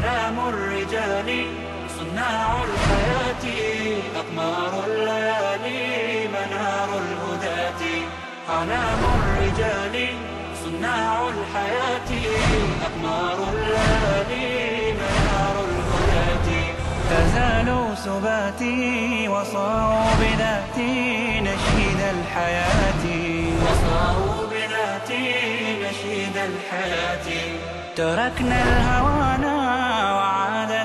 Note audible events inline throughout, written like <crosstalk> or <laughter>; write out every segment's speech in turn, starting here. أنام الرجال صناع الحياة أقمار الليالي منار الهداة أنام الرجال صناع الحياة أقمار الليالي منار الهداة تزالوا سباتي وصاروا بذاتي نشيد الحياة وصاروا بذاتي نشيد الحياة تركنا الهوانا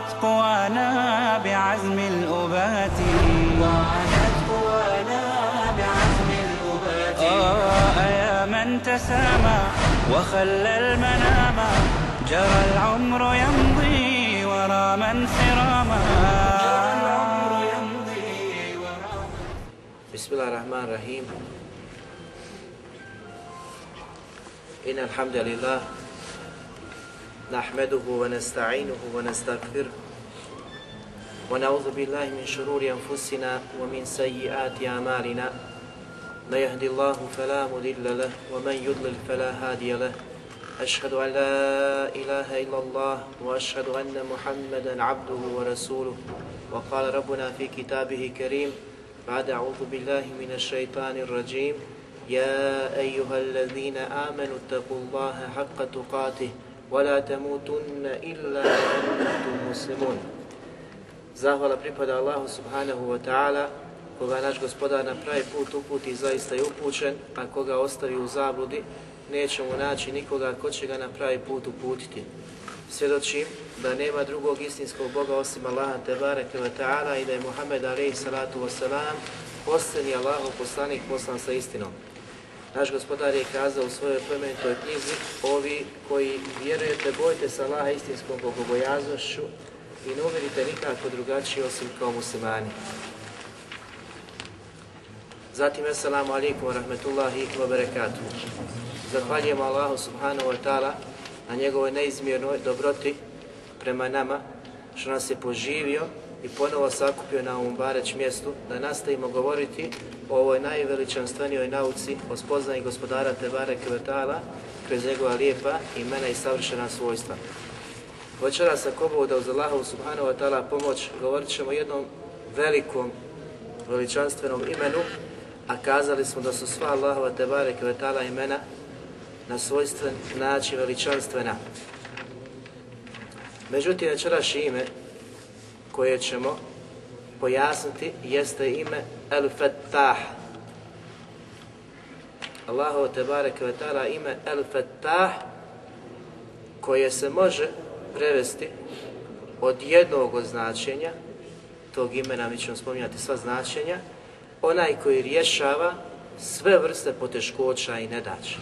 ضاعت قوانا بعزم الأبات ضاعت قوانا بعزم الأبات آه، يا من تسامى وخلى المنام جرى العمر يمضي ورا من سراما بسم الله الرحمن الرحيم إن الحمد لله نحمده ونستعينه ونستغفره ونعوذ بالله من شرور أنفسنا ومن سيئات أعمالنا ما يهدي الله فلا مضل له ومن يضلل فلا هادي له أشهد أن لا إله إلا الله وأشهد أن محمدا عبده ورسوله وقال ربنا في كتابه كريم بعد أعوذ بالله من الشيطان الرجيم يا أيها الذين آمنوا اتقوا الله حق تقاته وَلَا تَمُوتُنَّ إِلَّا مُسْلِمُونَ Zahvala pripada Allahu subhanahu wa ta'ala, koga naš gospodar na pravi put uputi zaista je upućen, a koga ostavi u zabludi, nećemo naći nikoga ko će ga na pravi put uputiti. Svjedočim da nema drugog istinskog Boga osim Allaha Tebare ta'ala i da je Muhammed alaih salatu wasalam posljednji Allahov poslanik poslan sa istinom. Naš gospodar je kazao u svojoj plemenitoj knjizi, ovi koji vjerujete, bojte se Allaha istinskom bogobojaznošću i ne uvjerite nikako drugačije osim kao muslimani. Zatim, assalamu alaikum wa rahmetullahi wa barakatuhu. Zahvaljujemo Allahu subhanahu wa ta'ala na njegovoj neizmjernoj dobroti prema nama, što nas je poživio i ponovo sakupio na bareć mjestu da nastavimo govoriti o ovoj najveličanstvenijoj nauci o spoznaji gospodara Tebare Kvetala kroz njegova lijepa imena i savršena svojstva. Večera sa da uz Allahu subhanahu wa ta'ala pomoć govorit ćemo o jednom velikom veličanstvenom imenu, a kazali smo da su sva Allahova Tebare Kvetala imena na svojstven način veličanstvena. Međutim, večerašnje ime koje ćemo pojasniti jeste ime El Fattah. te Tebare Kvetara ime El Fattah koje se može prevesti od jednog od značenja, tog imena mi ćemo spominjati sva značenja, onaj koji rješava sve vrste poteškoća i nedaća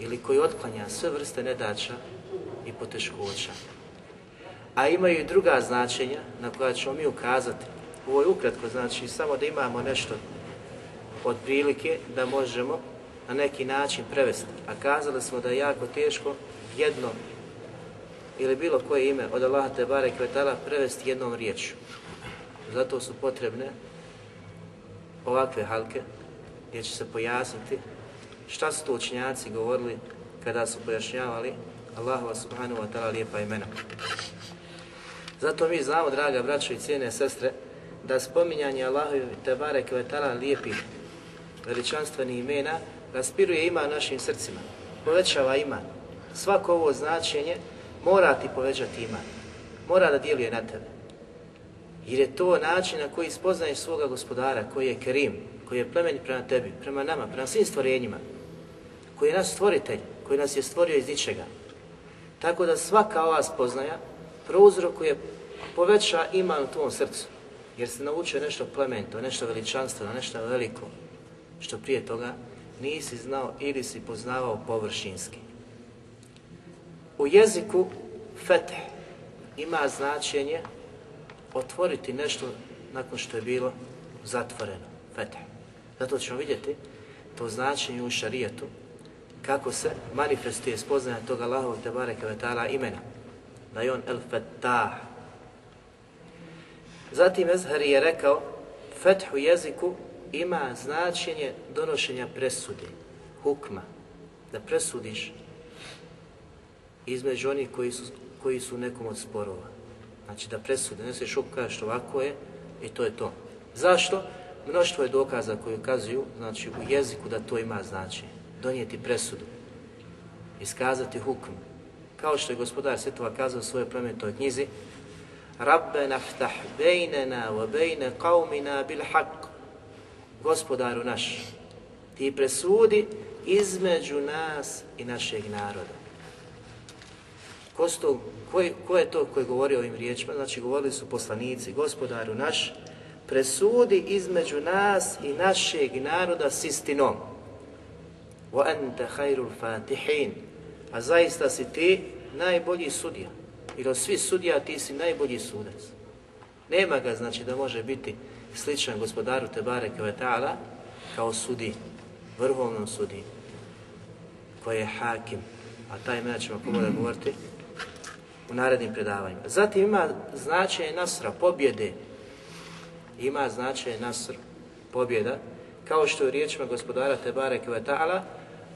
ili koji otklanja sve vrste nedaća i poteškoća a imaju i druga značenja na koja ćemo mi ukazati. Ovo je ukratko, znači samo da imamo nešto od prilike da možemo na neki način prevesti. A kazali smo da je jako teško jedno ili bilo koje ime od Allaha Tebare Kvetala prevesti jednom riječju. Zato su potrebne ovakve halke gdje će se pojasniti šta su to učinjaci govorili kada su pojašnjavali Allahu subhanahu wa ta'ala lijepa imena. Zato mi znamo, draga braćo i cijene sestre, da spominjanje Allahovi Tebare Kvetala lijepih veličanstvenih imena raspiruje ima našim srcima, povećava iman. Svako ovo značenje mora ti povećati iman, mora da djeluje na tebe. Jer je to način na koji spoznaješ svoga gospodara, koji je kerim, koji je plemen prema tebi, prema nama, prema svim stvorenjima, koji je naš stvoritelj, koji nas je stvorio iz ničega. Tako da svaka ova spoznaja prouzrokuje, poveća iman u tvom srcu. Jer se naučio nešto plemento, nešto veličanstveno, nešto veliko, što prije toga nisi znao ili si poznavao površinski. U jeziku fete ima značenje otvoriti nešto nakon što je bilo zatvoreno. Fete. Zato ćemo vidjeti to značenje u šarijetu kako se manifestuje spoznanje toga Allahovog te bareke imena da je on El Fettah. Zatim Ezhari je rekao, Feth u jeziku ima značenje donošenja presude, hukma, da presudiš između onih koji su, koji su nekom od sporova. Znači da presude, ne se kažeš ovako je i to je to. Zašto? Mnoštvo je dokaza koji ukazuju, znači u jeziku da to ima značenje. Donijeti presudu, iskazati hukmu, kao što je gospodar svjetova kazao u svojoj plemenitoj knjizi, Rabbena ftah bejnena wa bejne qavmina bil haq. Gospodaru naš, ti presudi između nas i našeg naroda. Ko, sto, ko, je, ko je to koji govori ovim riječima? Znači govorili su poslanici, gospodaru naš, presudi između nas i našeg naroda s istinom. Wa anta khairul fatihin a zaista si ti najbolji sudija. Jer od svih sudija ti si najbolji sudac. Nema ga znači da može biti sličan gospodaru Tebare Kvetala kao sudi, vrhovnom sudi, koji je hakim, a taj imena ćemo mora govoriti u narednim predavanjima. Zatim ima značaj nasra, pobjede. Ima značaj nasr, pobjeda, kao što je u riječima gospodara Tebare Kvetala,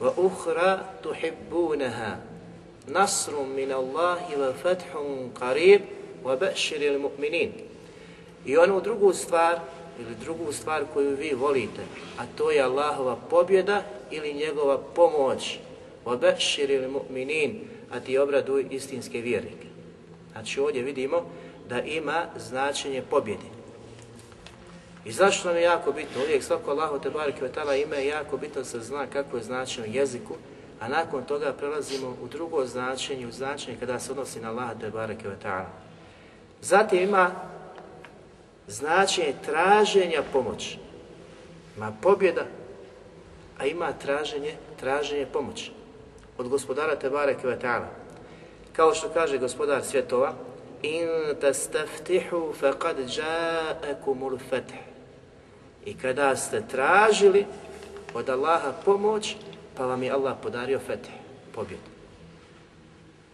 uhra tuhibbunaha nasrun min Allahi wa fathun qarib wa bashiril mu'minin. I onu drugu stvar, ili drugu stvar koju vi volite, a to je Allahova pobjeda ili njegova pomoć. Wa bashiril mu'minin, a ti obraduj istinske vjernike. Znači ovdje vidimo da ima značenje pobjede. I zašto nam je jako bitno? Uvijek svako Allahu te barek ime jako bitno se zna kako je značenje jeziku, a nakon toga prelazimo u drugo značenje, u značenje kada se odnosi na Allah te Zatim ima značenje traženja pomoći. Ima pobjeda, a ima traženje, traženje pomoći. Od gospodara Tebare Kao što kaže gospodar svjetova, in tastaftihu faqad ja'akumul fath. I kada ste tražili od Allaha pomoć, pa vam je Allah podario fete, pobjedu.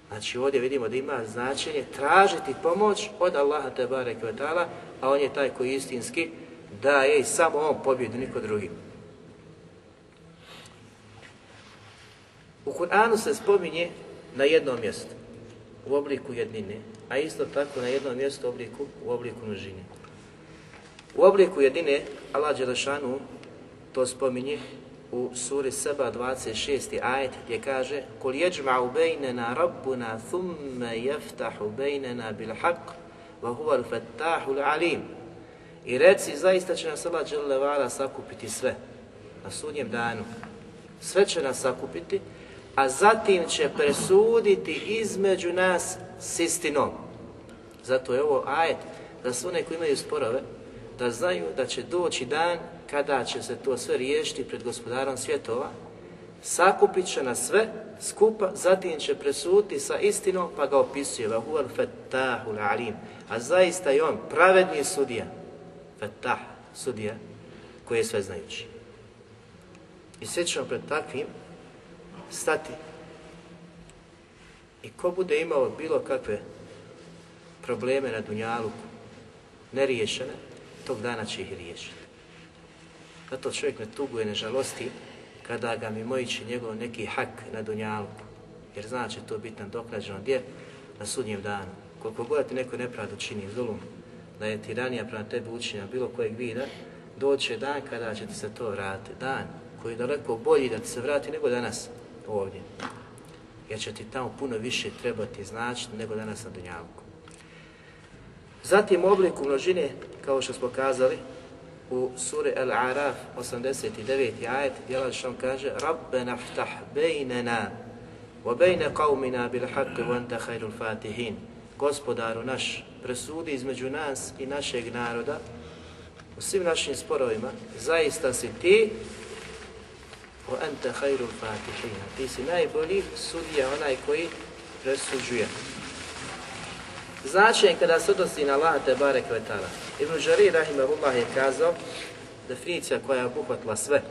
Znači ovdje vidimo da ima značenje tražiti pomoć od Allaha te kvetala, a on je taj koji istinski daje i samo on pobjedu, niko drugi. U Kur'anu se spominje na jednom mjestu u obliku jednine, a isto tako na jednom mjestu u obliku, u obliku množine. U obliku jedine Allah Đelešanu to spominje u suri Seba 26. ajet gdje kaže Kul jeđma'u bejnena rabbuna thumme jeftahu bejnena bil haq wa l-fettahu l alim I reci, zaista će nas Allah Đelevala sakupiti sve na sudnjem danu. Sve će nas sakupiti, a zatim će presuditi između nas s istinom. Zato je ovo ajet za sve one koji imaju sporove, da znaju da će doći dan kada će se to sve riješiti pred gospodarom svjetova, sakupit će na sve skupa, zatim će presuti sa istinom, pa ga opisuje A zaista je on pravedni sudija, Fetah, sudija, koji je sve znajući. I sve pred takvim stati. I ko bude imao bilo kakve probleme na Dunjalu neriješene, tog dana će ih riješiti. Zato čovjek me tuguje, nežalosti žalosti, kada ga mi mimojići njegov neki hak na dunjalku. Jer zna će to biti nadoknađeno gdje? Na sudnjem danu. Koliko god ti neko nepravdu čini zulum, da je tiranija prema tebi učinja bilo kojeg vida, doće dan kada će ti se to vratiti. Dan koji je daleko bolji da ti se vrati nego danas ovdje. Jer će ti tamo puno više trebati značiti nego danas na dunjalku. Zatim oblik množine, kao što smo kazali, u suri Al-Araf 89. ajet, gdje šan kaže Rabbena ftah bejnena wa bejne qavmina bil haqqi wa anta khairul fatihin. Gospodaru naš, presudi između nas i našeg naroda u svim našim sporovima, zaista si ti wa anta khairul fatihin. Ti si najbolji sudija onaj koji presuđuje. Značenje kada se odnosi na Allah te barek vetala. Ibn Žari rahimahullah je kazao definicija koja je obuhvatila sve.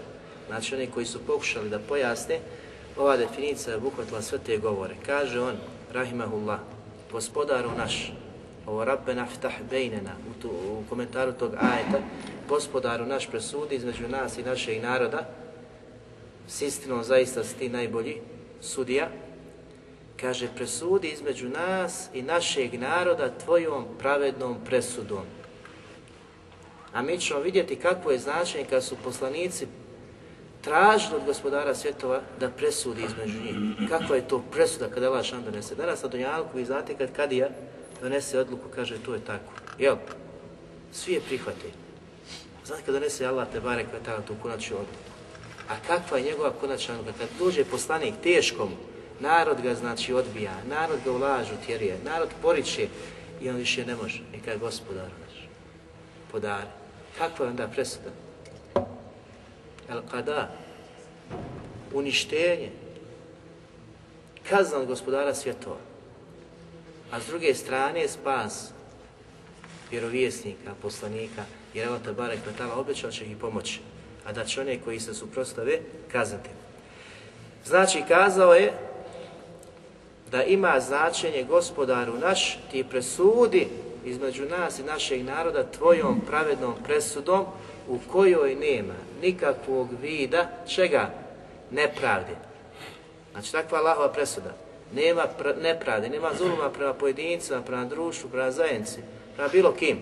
Znači oni koji su pokušali da pojasne, ova definicija je obuhvatila sve te govore. Kaže on, rahimahullah, gospodaru naš, ovo Rabbena ftah bejnena, u, komentaru tog ajeta, gospodaru naš presudi između nas i našeg naroda, s istinom zaista si ti najbolji sudija, Kaže, presudi između nas i našeg naroda tvojom pravednom presudom. A mi ćemo vidjeti kakvo je značenje kad su poslanici tražili od gospodara svjetova da presudi između njih. Kakva je to presuda kada vaš šan donese? Danas na vi znate kad Kadija donese odluku, kaže to je tako. Jel? Svi je prihvate. Znate kad donese Allah te barek tu konačnu odluku. A kakva je njegova konačna odluka? Kad dođe poslanik teškom, Narod ga znači odbija, narod ga ulažu, tjeruje, narod poriče i on više ne može. nekaj gospodar naš podari. Kakva je onda presuda? Al kada? Pa Uništenje. Kazna od gospodara svjetova. A s druge strane je spas vjerovjesnika, poslanika, jer evo te barek obećao će ih pomoći, a da će one koji se suprostave kazniti. Znači, kazao je da ima značenje gospodaru naš, ti presudi između nas i našeg naroda tvojom pravednom presudom u kojoj nema nikakvog vida čega? Nepravde. Znači takva Lahova presuda. Nema nepravde, nema zuluma prema pojedincima, prema društvu, prema zajednici, prema bilo kim.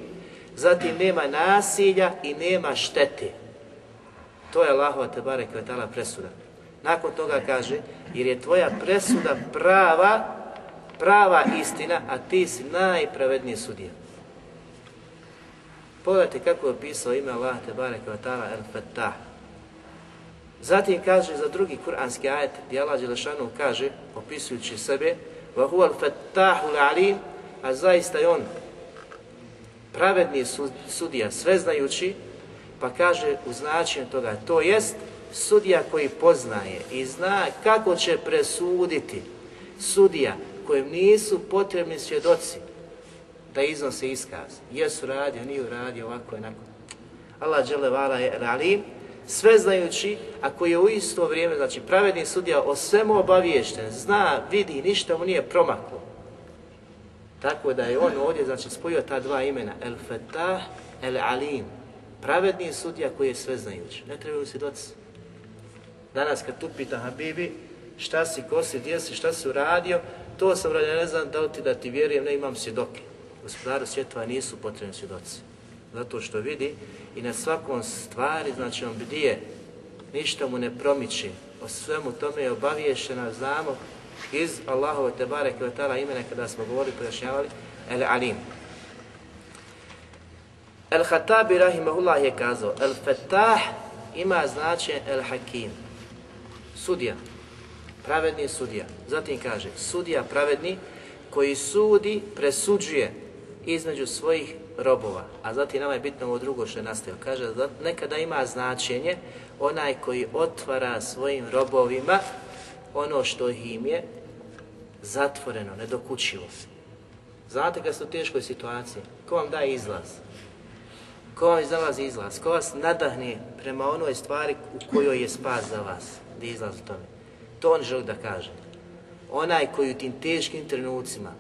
Zatim nema nasilja i nema štete. To je Allahova te presuda. Nakon toga kaže, jer je tvoja presuda prava, prava istina, a ti si najpravedniji sudija. Pogledajte kako je opisao ime Allah Tebare Kvatala El-Fattah. Zatim kaže za drugi kuranski ajet gdje Allah kaže, opisujući sebe, وَهُوَ الْعَلِيمُ A zaista je on pravedni sudija, sveznajući, pa kaže u značenju toga, to jest sudija koji poznaje i zna kako će presuditi sudija kojem nisu potrebni svjedoci da iznose iskaz. Jesu radio, nije radio, ovako je nakon. Allah dželevala je ali, sve znajući, a koji je u isto vrijeme, znači pravedni sudija o svemu obaviješten, zna, vidi, ništa mu nije promaklo. Tako da je on ovdje, znači, spojio ta dva imena, El Fetah, El Alim, pravedni sudija koji je sve znajući. Ne trebaju svjedoci. Danas kad tu pita Habibi, šta si, ko si, gdje si, šta si uradio, to sam uradio, ne znam da li ti da ti vjerujem, ne imam svjedoke. Gospodaru svjetova nisu potrebni svjedoci. Zato što vidi i na svakom stvari, znači on bdije, ništa mu ne promiči. O svemu tome je obaviješena, znamo iz Allahove Tebare Kvetala imena kada smo govorili, pojašnjavali, El Alim. El Hatabi Rahimahullah je kazao, El Fetah ima značaj El Hakim sudija, pravedni sudija. Zatim kaže, sudija pravedni koji sudi, presuđuje između svojih robova. A zatim nama je bitno ovo drugo što je nastavio. Kaže, nekada ima značenje onaj koji otvara svojim robovima ono što im je zatvoreno, nedokućivo. Znate kad ste u teškoj situaciji, ko vam daje izlaz? Ko vam izlazi izlaz? Ko vas nadahne prema onoj stvari u kojoj je spas za vas? gdje izlaz u tome. To on želi da kaže. Onaj koji u tim teškim trenucima,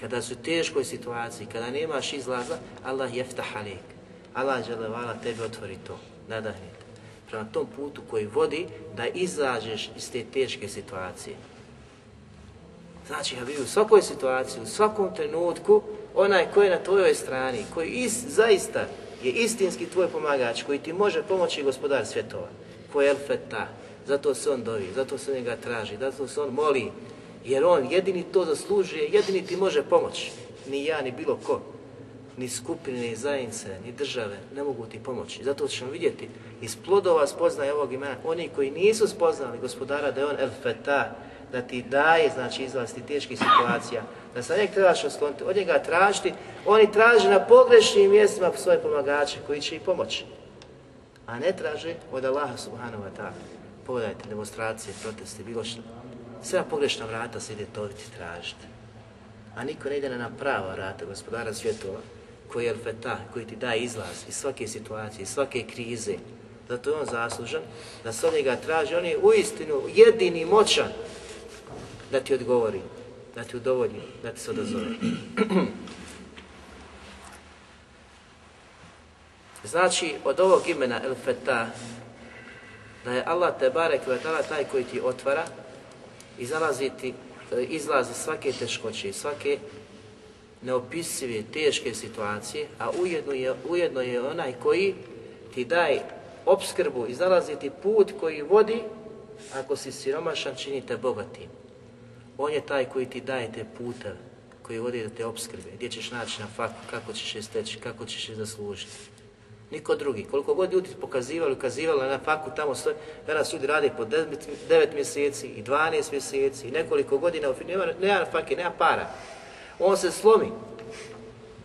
kada su u teškoj situaciji, kada nemaš izlaza, Allah jeftah alik. Allah vala tebe otvori to, nadahni te. Prema tom putu koji vodi da izađeš iz te teške situacije. Znači, ja u svakoj situaciji, u svakom trenutku, onaj koji je na tvojoj strani, koji zaista je istinski tvoj pomagač, koji ti može pomoći gospodar svjetova, koji je El Fetah, zato se on dovi, zato se njega traži, zato se on moli. Jer on jedini to zaslužuje, jedini ti može pomoći. Ni ja, ni bilo ko. Ni skupine, ni zajednice, ni države ne mogu ti pomoći. Zato ćemo vidjeti iz plodova spoznaje ovog imena. Oni koji nisu spoznali gospodara da je on el da ti daje znači izlaz teških situacija, da se njeg trebaš osloniti, od njega tražiti, oni traže na pogrešnim mjestima svoje pomagače koji će i pomoći, a ne traže od Allaha subhanahu wa ta'ala pogledajte demonstracije, proteste, bilo što, sve na pogrešna vrata se ide toliti tražiti. A niko ne ide na prava vrata gospodara svjetova, koji je feta, koji ti daje izlaz iz svake situacije, iz svake krize. Zato je on zaslužan da se od njega traži, on je uistinu jedini moćan da ti odgovori, da ti udovolji, da ti se odazove. <clears throat> Znači, od ovog imena El da je Allah te barek taj koji ti otvara i zalazi e, izlazi svake teškoće, svake neopisive, teške situacije, a ujedno je, ujedno je onaj koji ti daje obskrbu i zalazi ti put koji vodi, ako si siromašan, čini te bogatim. On je taj koji ti daje te puta, koji vodi da te obskrbe, gdje ćeš naći na faktu, kako ćeš je steći, kako ćeš je zaslužiti niko drugi. Koliko god ljudi pokazivali, ukazivali na faku tamo sve, danas ljudi rade po devet mjeseci i 12 mjeseci i nekoliko godina, nema, nema fake, nema para. On se slomi,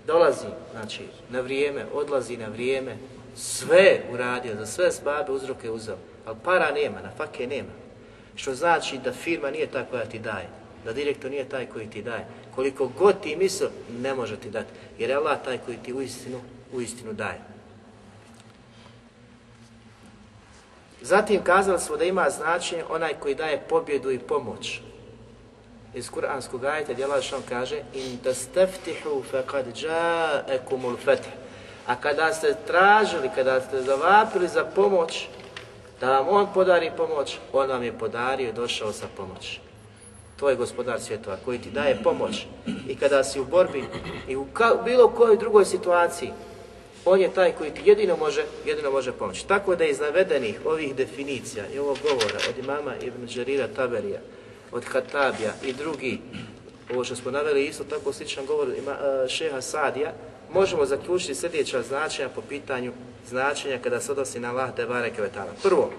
dolazi, znači, na vrijeme, odlazi na vrijeme, sve uradio, za sve zbabe uzroke uzeo, ali para nema, na fake nema. Što znači da firma nije ta koja ti daje, da direktor nije taj koji ti daje. Koliko god ti misl, ne može ti dati, jer je Allah taj koji ti uistinu istinu, u daje. Zatim kazali smo da ima značenje onaj koji daje pobjedu i pomoć. Iz kuranskog ajta djelašan kaže In tastaftihu faqad ja'akumul fath. A kada ste tražili, kada ste zavapili za pomoć, da vam on podari pomoć, on vam je podario i došao sa pomoći. To je gospodar svjetova koji ti daje pomoć. I kada si u borbi i u bilo kojoj drugoj situaciji, on je taj koji ti jedino može, jedino može pomoći. Tako da iz navedenih ovih definicija i ovog govora od imama Ibn Đerira Taberija, od Hatabija i drugi, ovo što smo naveli isto tako sličan govor ima, e, šeha Sadija, možemo zaključiti sljedeća značenja po pitanju značenja kada se odnosi na Allah Devare Kvetala. Prvo,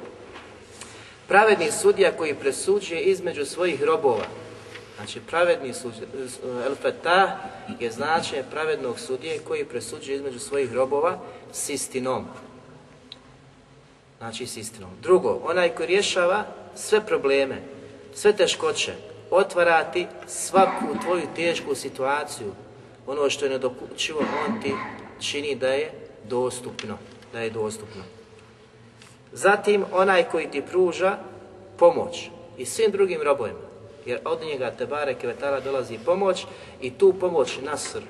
pravedni sudija koji presuđuje između svojih robova, Znači pravedni sudje, el je značaj pravednog sudje koji presuđuje između svojih robova s istinom. Znači s istinom. Drugo, onaj koji rješava sve probleme, sve teškoće, otvarati svaku tvoju tešku situaciju, ono što je nedokučivo, on ti čini da je dostupno, da je dostupno. Zatim onaj koji ti pruža pomoć i svim drugim robojima jer od njega Tebare Kvetala dolazi pomoć i tu pomoć Nasr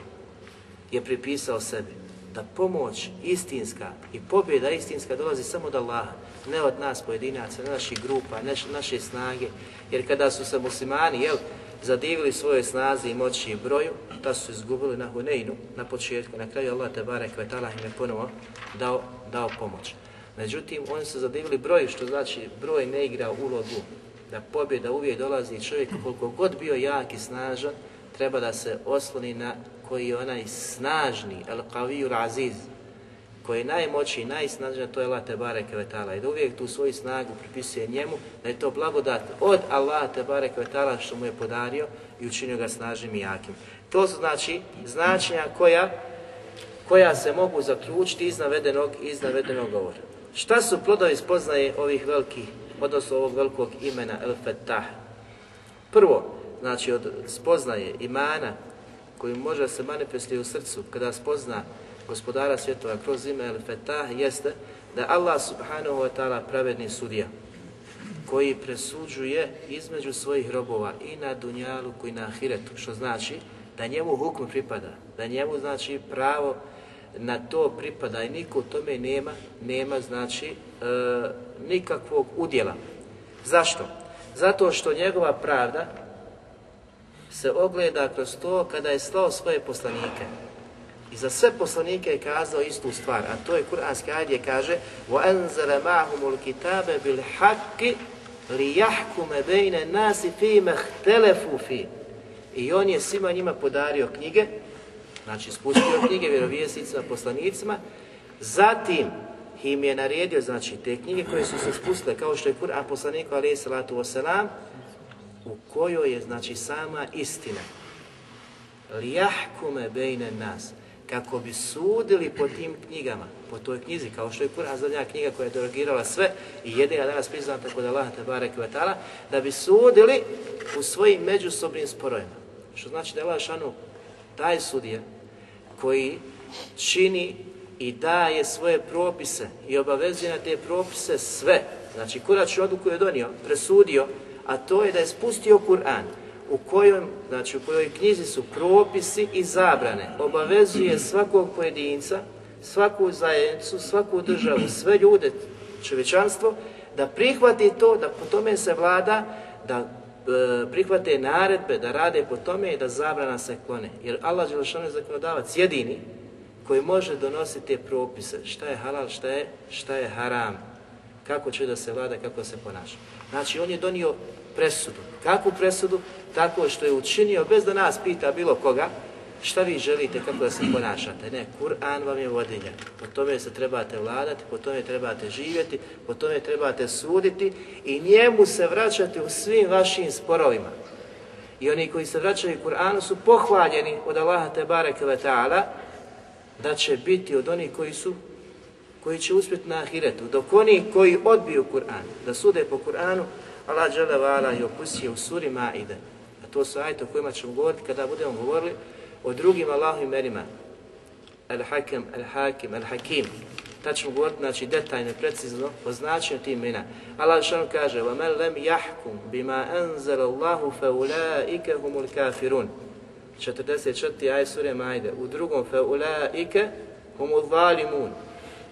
je pripisao sebi. Da pomoć istinska i pobjeda istinska dolazi samo od Allaha, ne od nas pojedinaca, ne naših grupa, ne naše snage. Jer kada su se muslimani jel, zadivili svoje snazi i moći i broju, ta su izgubili na Huneinu na početku, na kraju Allah Tebare Kvetala im je ponovo dao, dao pomoć. Međutim, oni su zadivili broju, što znači broj ne igra ulogu da pobjeda uvijek dolazi čovjek koliko god bio jak i snažan, treba da se osloni na koji je onaj snažni, el kaviju raziz koji je najmoćniji, najsnažniji, to je Allah Tebare Kvetala. I da uvijek tu svoju snagu pripisuje njemu, da je to blagodat od Allaha Tebare Kvetala što mu je podario i učinio ga snažnim i jakim. To su znači značenja koja, koja se mogu zaključiti iz navedenog, iz navedenog govora. Šta su plodovi spoznaje ovih velikih odnosno ovog velikog imena El Fetah. Prvo, znači od spoznaje imana koji može se manifesti u srcu kada spozna gospodara svjetova kroz ime El Fetah jeste da Allah subhanahu wa ta'ala pravedni sudija koji presuđuje između svojih robova i na dunjalu i na ahiretu, što znači da njemu hukm pripada, da njemu znači pravo na to pripada i niko u tome nema, nema znači e, nikakvog udjela. Zašto? Zato što njegova pravda se ogleda kroz to kada je slao svoje poslanike. I za sve poslanike je kazao istu stvar, a to je kuranski ajd je kaže وَأَنْزَلَ مَعْهُمُ الْكِتَابَ بِالْحَقِّ لِيَحْكُمَ بَيْنَ النَّاسِ فِي مَهْتَلَفُ فِي I on je svima njima podario knjige Znači spustio knjige vjerovijesnicima, poslanicima, zatim im je naredio znači te knjige koje su se spustile kao što je Kur'an poslaniku alaihi salatu wasalam u kojoj je znači sama istina. Lijahkume bejne nas kako bi sudili po tim knjigama, po toj knjizi, kao što je Kur'an zadnja knjiga koja je derogirala sve i jedina danas da kod te i Vatala, da bi sudili u svojim međusobnim sporojima. Što znači da je Allah šanu, taj sudija, koji čini i daje svoje propise i obavezuje na te propise sve. Znači, kurač odluku je donio, presudio, a to je da je spustio Kur'an u kojoj, znači u kojoj knjizi su propisi i zabrane. Obavezuje svakog pojedinca, svaku zajednicu, svaku državu, sve ljude, čovječanstvo, da prihvati to, da po tome se vlada, da E, prihvate naredbe da rade po tome i da zabrana se klone. Jer Allah je lišanje zakonodavac jedini koji može donositi te propise. Šta je halal, šta je, šta je haram. Kako će da se vlada, kako se ponaša. Znači, on je donio presudu. Kakvu presudu? Tako što je učinio, bez da nas pita bilo koga, Šta vi želite, kako da se ponašate? Ne, Kur'an vam je vodilja. Po tome se trebate vladati, po tome trebate živjeti, po tome trebate suditi i njemu se vraćati u svim vašim sporovima. I oni koji se vraćaju Kur'anu su pohvaljeni od Allaha te Kvetala da će biti od onih koji su koji će uspjeti na ahiretu. Dok oni koji odbiju Kur'an, da sude po Kur'anu, Allah žele i opustio u suri Maide. A to su ajte o kojima ćemo govoriti kada budemo govorili o drugim Allahu imenima. Al-Hakim, Al-Hakim, Al-Hakim. Tad ćemo govoriti znači, detaljno, precizno o značenju tih imena. Allah što kaže وَمَنْ لَمْ يَحْكُمْ بِمَا أَنْزَلَ اللَّهُ فَأُولَٰئِكَ هُمُ الْكَافِرُونَ 44. aj sure Majde. U drugom فَأُولَٰئِكَ هُمُ الظَّالِمُونَ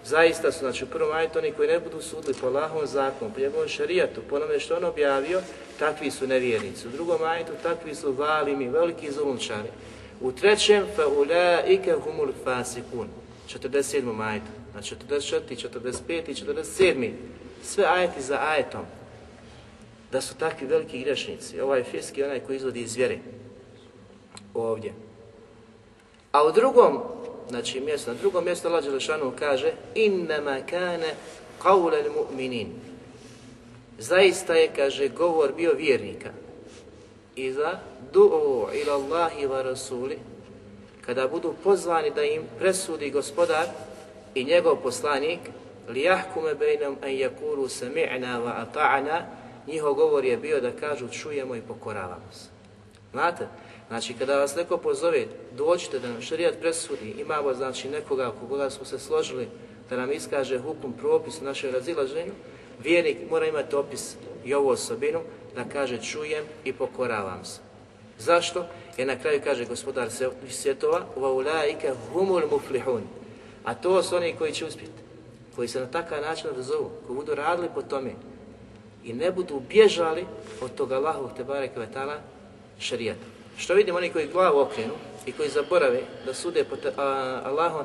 Zaista su, znači u prvom ajtu oni koji ne budu sudli po Allahovom zakonu, po njegovom šarijatu, po onome što on objavio, takvi su nevjernici. U drugom ajtu takvi su valimi, veliki zulumčari. U trećem, humul pun četrdeset 47. ajet. Na 44. 45. i 47. Sve ajeti za ajetom. Da su takvi veliki grešnici. Ovaj fiski onaj koji izvodi iz vjere. Ovdje. A u drugom, znači mjestu, na drugom mjestu Allah Đelešanu kaže Innama kane qawlel mu'minin. Zaista je, kaže, govor bio vjernika iza du'u ila Allahi wa rasuli, kada budu pozvani da im presudi gospodar i njegov poslanik, li jahkume bejnom en jakuru sami'na wa ata'na, njihov govor je bio da kažu čujemo i pokoravamo se. Znate, znači kada vas neko pozove, dođite da nam šarijat presudi, imamo znači nekoga oko koga smo se složili, da nam iskaže hukum propis u našem razilaženju, vjernik mora imati opis i ovu osobinu, da kaže čujem i pokoravam se. Zašto? Jer na kraju kaže gospodar svjetova وَاُلَاِكَ هُمُ الْمُفْلِحُونَ A to su oni koji će uspjeti, koji se na takav način odazovu, koji budu radili po tome i ne budu bježali od toga Allahovog tebare kvetala šarijata. Što vidimo, oni koji glavu okrenu i koji zaborave da sude po te, a, Allahom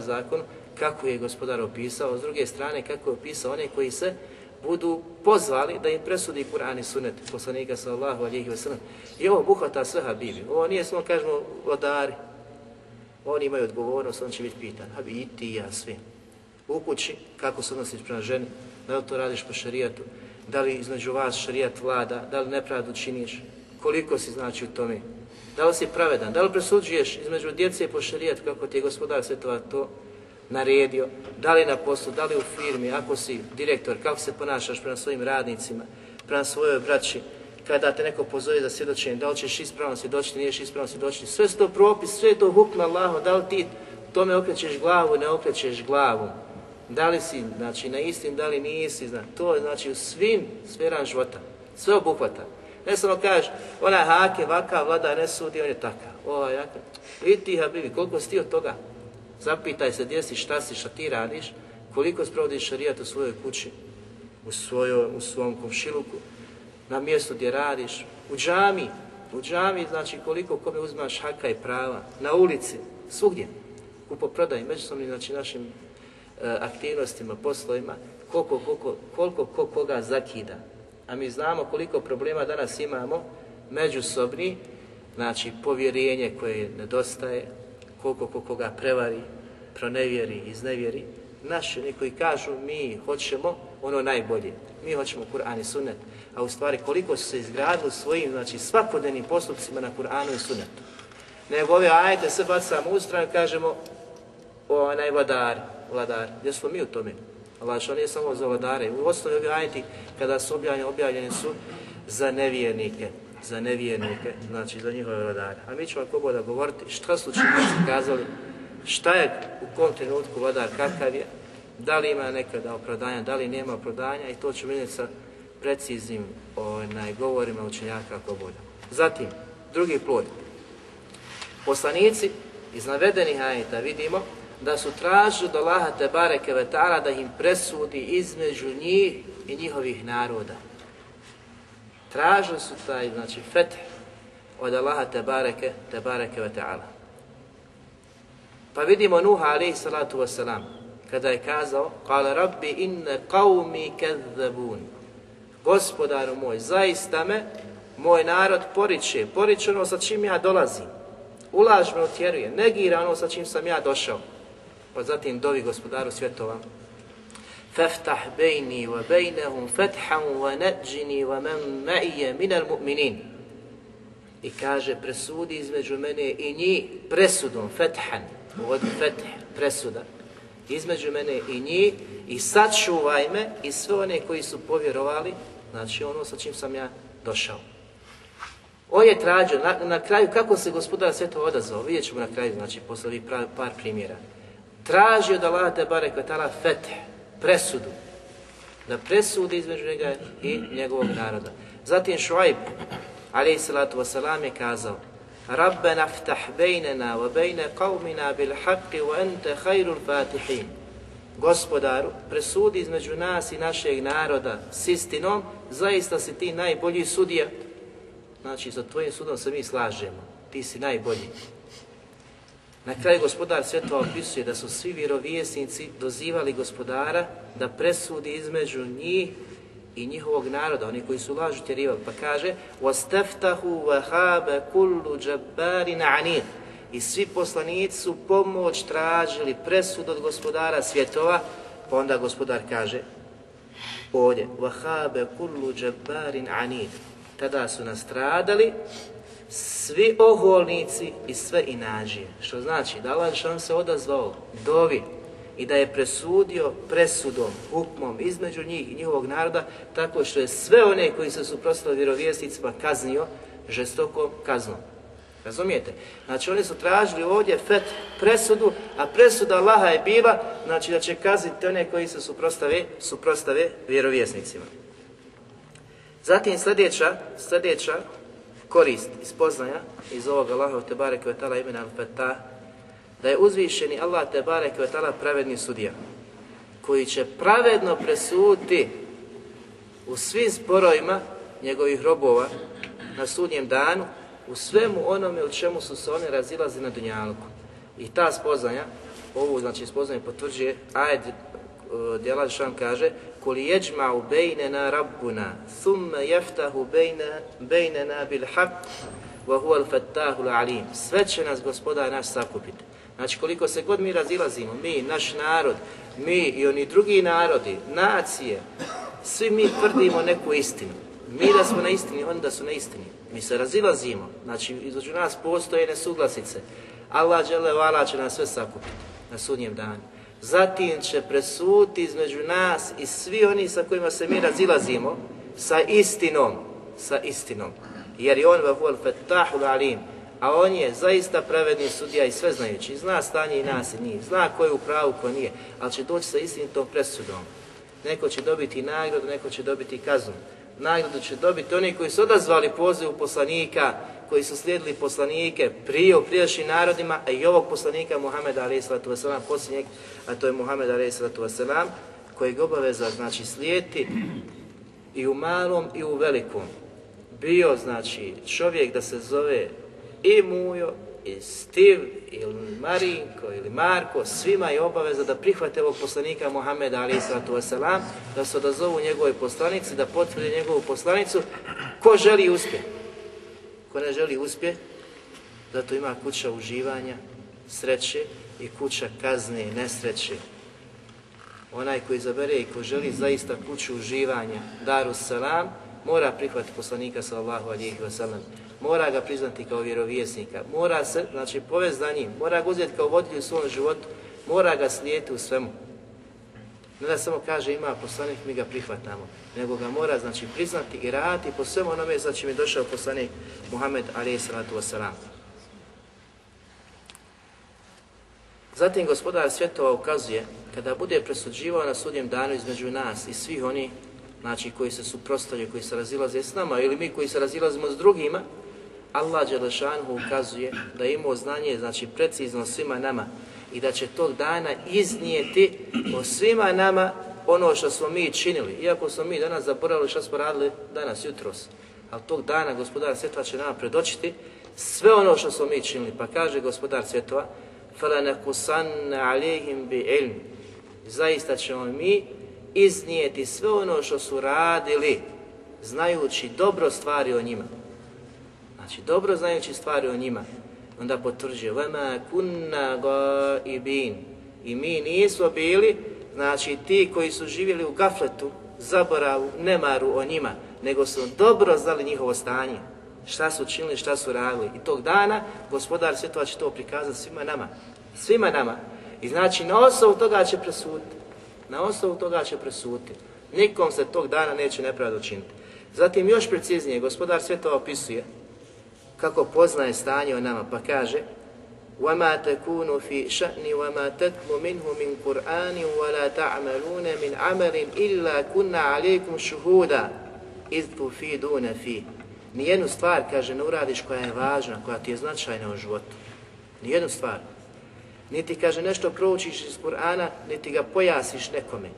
zakonu, kako je gospodar opisao, s druge strane kako je opisao one koji se budu pozvali da im presudi Kur'an i Sunnet poslanika sallallahu alejhi ve sellem. I ovo obuhvata sve habibi. Ovo nije samo kažemo vladari. Oni imaju odgovornost, on će biti pitan. a i ti i ja svi. U kući kako se odnosiš prema ženi, da li to radiš po šerijatu, da li između vas šerijat vlada, da li nepravdu činiš, koliko si znači u tome, da li si pravedan, da li presuđuješ između djece po šerijatu kako ti je gospodar svjetova to naredio, da li na poslu, da li u firmi, ako si direktor, kako se ponašaš prema svojim radnicima, prema svojoj braći, kada te neko pozove za svjedočenje, da li ćeš ispravno svjedočiti, niješ ispravno svjedočiti, sve su to propis, sve to hukme Allaho, da li ti tome okrećeš glavu, ne okrećeš glavu, da li si, znači, na istim, da li nisi, zna. to je, znači, u svim sferama života, sve obuhvata. Ne samo kažeš, onaj hake, vaka, vlada, ne sudi, on je takav, ovaj, jaka. I ti, Habibi, koliko si ti od toga? Zapitaj se gdje si, šta si, šta ti radiš, koliko sprovodiš šarijat u svojoj kući, u, u svom komšiluku, na mjestu gdje radiš, u džami, u džami znači koliko kome uzmaš haka i prava, na ulici, svugdje, kupoprodaji, međusobnim znači našim eh, aktivnostima, poslovima, koliko, koliko, koliko ko koga zakida. A mi znamo koliko problema danas imamo međusobni, znači povjerenje koje nedostaje, koliko ko koga prevari, pronevjeri, iznevjeri. Naši oni koji kažu mi hoćemo ono najbolje, mi hoćemo Kur'an i Sunnet, a u stvari koliko su se izgradili svojim znači, svakodnevnim postupcima na Kur'anu i Sunnetu. Nego ove ajete se bacamo samo stranu kažemo onaj vladar, vladar, gdje smo mi u tome? Allah što nije samo za vladare. U osnovi ovi ajeti kada su objavljeni, objavljeni su za nevjernike za nevjernike, znači za njihove vladare. A mi ćemo ako Boda govoriti šta su činjenici kazali, šta je u kom trenutku vladar kakav je, da li ima nekada opravdanja, da li nema opravdanja i to ćemo vidjeti sa preciznim onaj, govorima učenjaka ako Boda. Zatim, drugi plod. Poslanici iz navedenih ajeta vidimo da su tražili da Laha Tebare Kevetara da im presudi između njih i njihovih naroda tražili su taj, znači, feth od Allaha te bareke, te bareke ve ta'ala. Pa vidimo Nuha alaihi salatu wasalam, kada je kazao, kale rabbi inne qavmi kezzabun, Gospodaru moj, zaista me moj narod poriče, poriče ono sa čim ja dolazim. Ulaž me utjeruje, negira ono sa čim sam ja došao. Pa zatim dovi gospodaru svjetova, فافتح بيني وبينهم فتحا ونجني ومن معي من المؤمنين i kaže presudi između mene i njih presudom, fethan, od feth, presuda, između mene i njih i sačuvaj me i sve one koji su povjerovali, znači ono sa čim sam ja došao. On je tražio, na, kraju, kako se gospodar sve to odazvao, vidjet ćemo na kraju, znači, posle par primjera. Tražio da Allah te kvetala feth presudu. Da presudi između njega i njegovog naroda. Zatim Šuajb, alaih salatu wasalam, je kazao Rabbena ftah bejnena wa bejne qavmina bil haqqi wa Gospodaru, presudi između nas i našeg naroda s istinom, zaista si ti najbolji sudija. Znači, sa tvojim sudom se mi slažemo. Ti si najbolji. Na kraju gospodar svjetova opisuje da su svi vjerovjesnici dozivali gospodara da presudi između njih i njihovog naroda, oni koji su lažu tjerivali. Pa kaže وَسْتَفْتَهُ وَهَابَ كُلُّ جَبَّارٍ I svi poslanici su pomoć tražili presud od gospodara svjetova, pa onda gospodar kaže ovdje وَهَابَ كُلُّ جَبَّارٍ عَنِيدٍ Tada su nastradali svi oholnici i sve inađije. Što znači da Allah se odazvao dovi i da je presudio presudom, hukmom između njih i njihovog naroda tako što je sve one koji se suprotstavili vjerovjesnicima kaznio žestokom kaznom. Razumijete? Znači oni su tražili ovdje fet presudu, a presuda Allaha je bila znači da će kazniti one koji se suprostave, suprostave vjerovjesnicima. Zatim sljedeća, sljedeća korist i spoznaja iz ovog Allahov Tebare Kvetala imena Al-Fatah, da je uzvišeni Allah je Kvetala pravedni sudija, koji će pravedno presuditi u svim sporovima njegovih robova na sudnjem danu, u svemu onome u čemu su se oni razilazi na dunjalku. I ta spoznaja, ovu znači spoznanje potvrđuje, ajd e, djela kaže rabbuna, Rabuna, al alim. sve će nas gospoda, naš sakupiti znači koliko se god mi razilazimo mi naš narod mi i oni drugi narodi nacije svi mi tvrdimo neku istinu mi da smo na istini oni da su na istini mi se razilazimo znači između nas postoje nesuglasice Allah Allah će nas sve sakupiti na sudnjem danu zatim će presuti između nas i svi oni sa kojima se mi razilazimo sa istinom, sa istinom. Jer je on vahul fetahul alim, a on je zaista pravedni sudija i sveznajući, zna stanje i nas i njih, zna ko je u pravu, ko nije, ali će doći sa istinitom presudom. Neko će dobiti nagradu, neko će dobiti kaznu. Nagradu će dobiti oni koji su odazvali poziv poslanika koji su slijedili poslanike prije u prijašnjim narodima, a i ovog poslanika Muhameda a.s. posljednjeg, a to je Muhammed a.s. kojeg obaveza znači slijeti i u malom i u velikom. Bio znači čovjek da se zove i Mujo, i Stiv, ili Marinko, ili Marko, svima je obaveza da prihvate ovog poslanika Muhammeda wasalam, da se odazovu njegovoj poslanici, da potvrde njegovu poslanicu, ko želi uspjeh. Ko ne želi uspjeh, zato ima kuća uživanja, sreće i kuća kazne i nesreće. Onaj koji izabere i ko želi zaista kuću uživanja, daru salam, mora prihvatiti poslanika sallallahu alihi mora ga priznati kao vjerovjesnika, mora se, znači povez njim, mora ga uzeti kao voditelj u svom životu, mora ga slijeti u svemu. Ne da samo kaže ima poslanik, mi ga prihvatamo, nego ga mora znači priznati i raditi po svemu onome za čim je došao poslanik Muhammed alaih salatu wasalam. Zatim gospodar svjetova ukazuje kada bude presuđivao na sudnjem danu između nas i svih oni znači koji se suprostavljaju, koji se razilaze s nama ili mi koji se razilazimo s drugima, Allah Đelešanhu ukazuje da je imao znanje, znači precizno svima nama, i da će tog dana iznijeti o svima nama ono što smo mi činili. Iako smo mi danas zaboravili što smo radili danas, jutros. Ali tog dana gospodar svjetova će nama predočiti sve ono što smo mi činili. Pa kaže gospodar svjetova, فَلَنَكُسَنَّ عَلَيْهِمْ بِعِلْمِ Zaista ćemo mi iznijeti sve ono što su radili, znajući dobro stvari o njima. Znači, dobro znajući stvari o njima onda potvrđuje vema kunna ibin i mi nismo bili znači ti koji su živjeli u gafletu, zaboravu, nemaru o njima, nego su dobro znali njihovo stanje, šta su činili, šta su radili. I tog dana gospodar svjetova će to prikazati svima nama. Svima nama. I znači na osnovu toga će presuditi. Na osnovu toga će presuditi. Nikom se tog dana neće nepravda učiniti. Zatim još preciznije, gospodar svjetova opisuje kako poznaje stanje o nama, pa kaže وَمَا تَكُونُ فِي شَأْنِ وَمَا تَتْلُ مِنْهُ مِنْ قُرْآنِ وَلَا تَعْمَلُونَ مِنْ عَمَلٍ إِلَّا كُنَّ عَلَيْكُمْ شُهُودًا إِذْ تُفِيدُونَ فِي Nijednu stvar, kaže, ne uradiš koja je važna, koja ti je značajna u životu. Nijednu stvar. Niti, kaže, nešto proučiš iz Kur'ana, niti ga pojasiš nekome.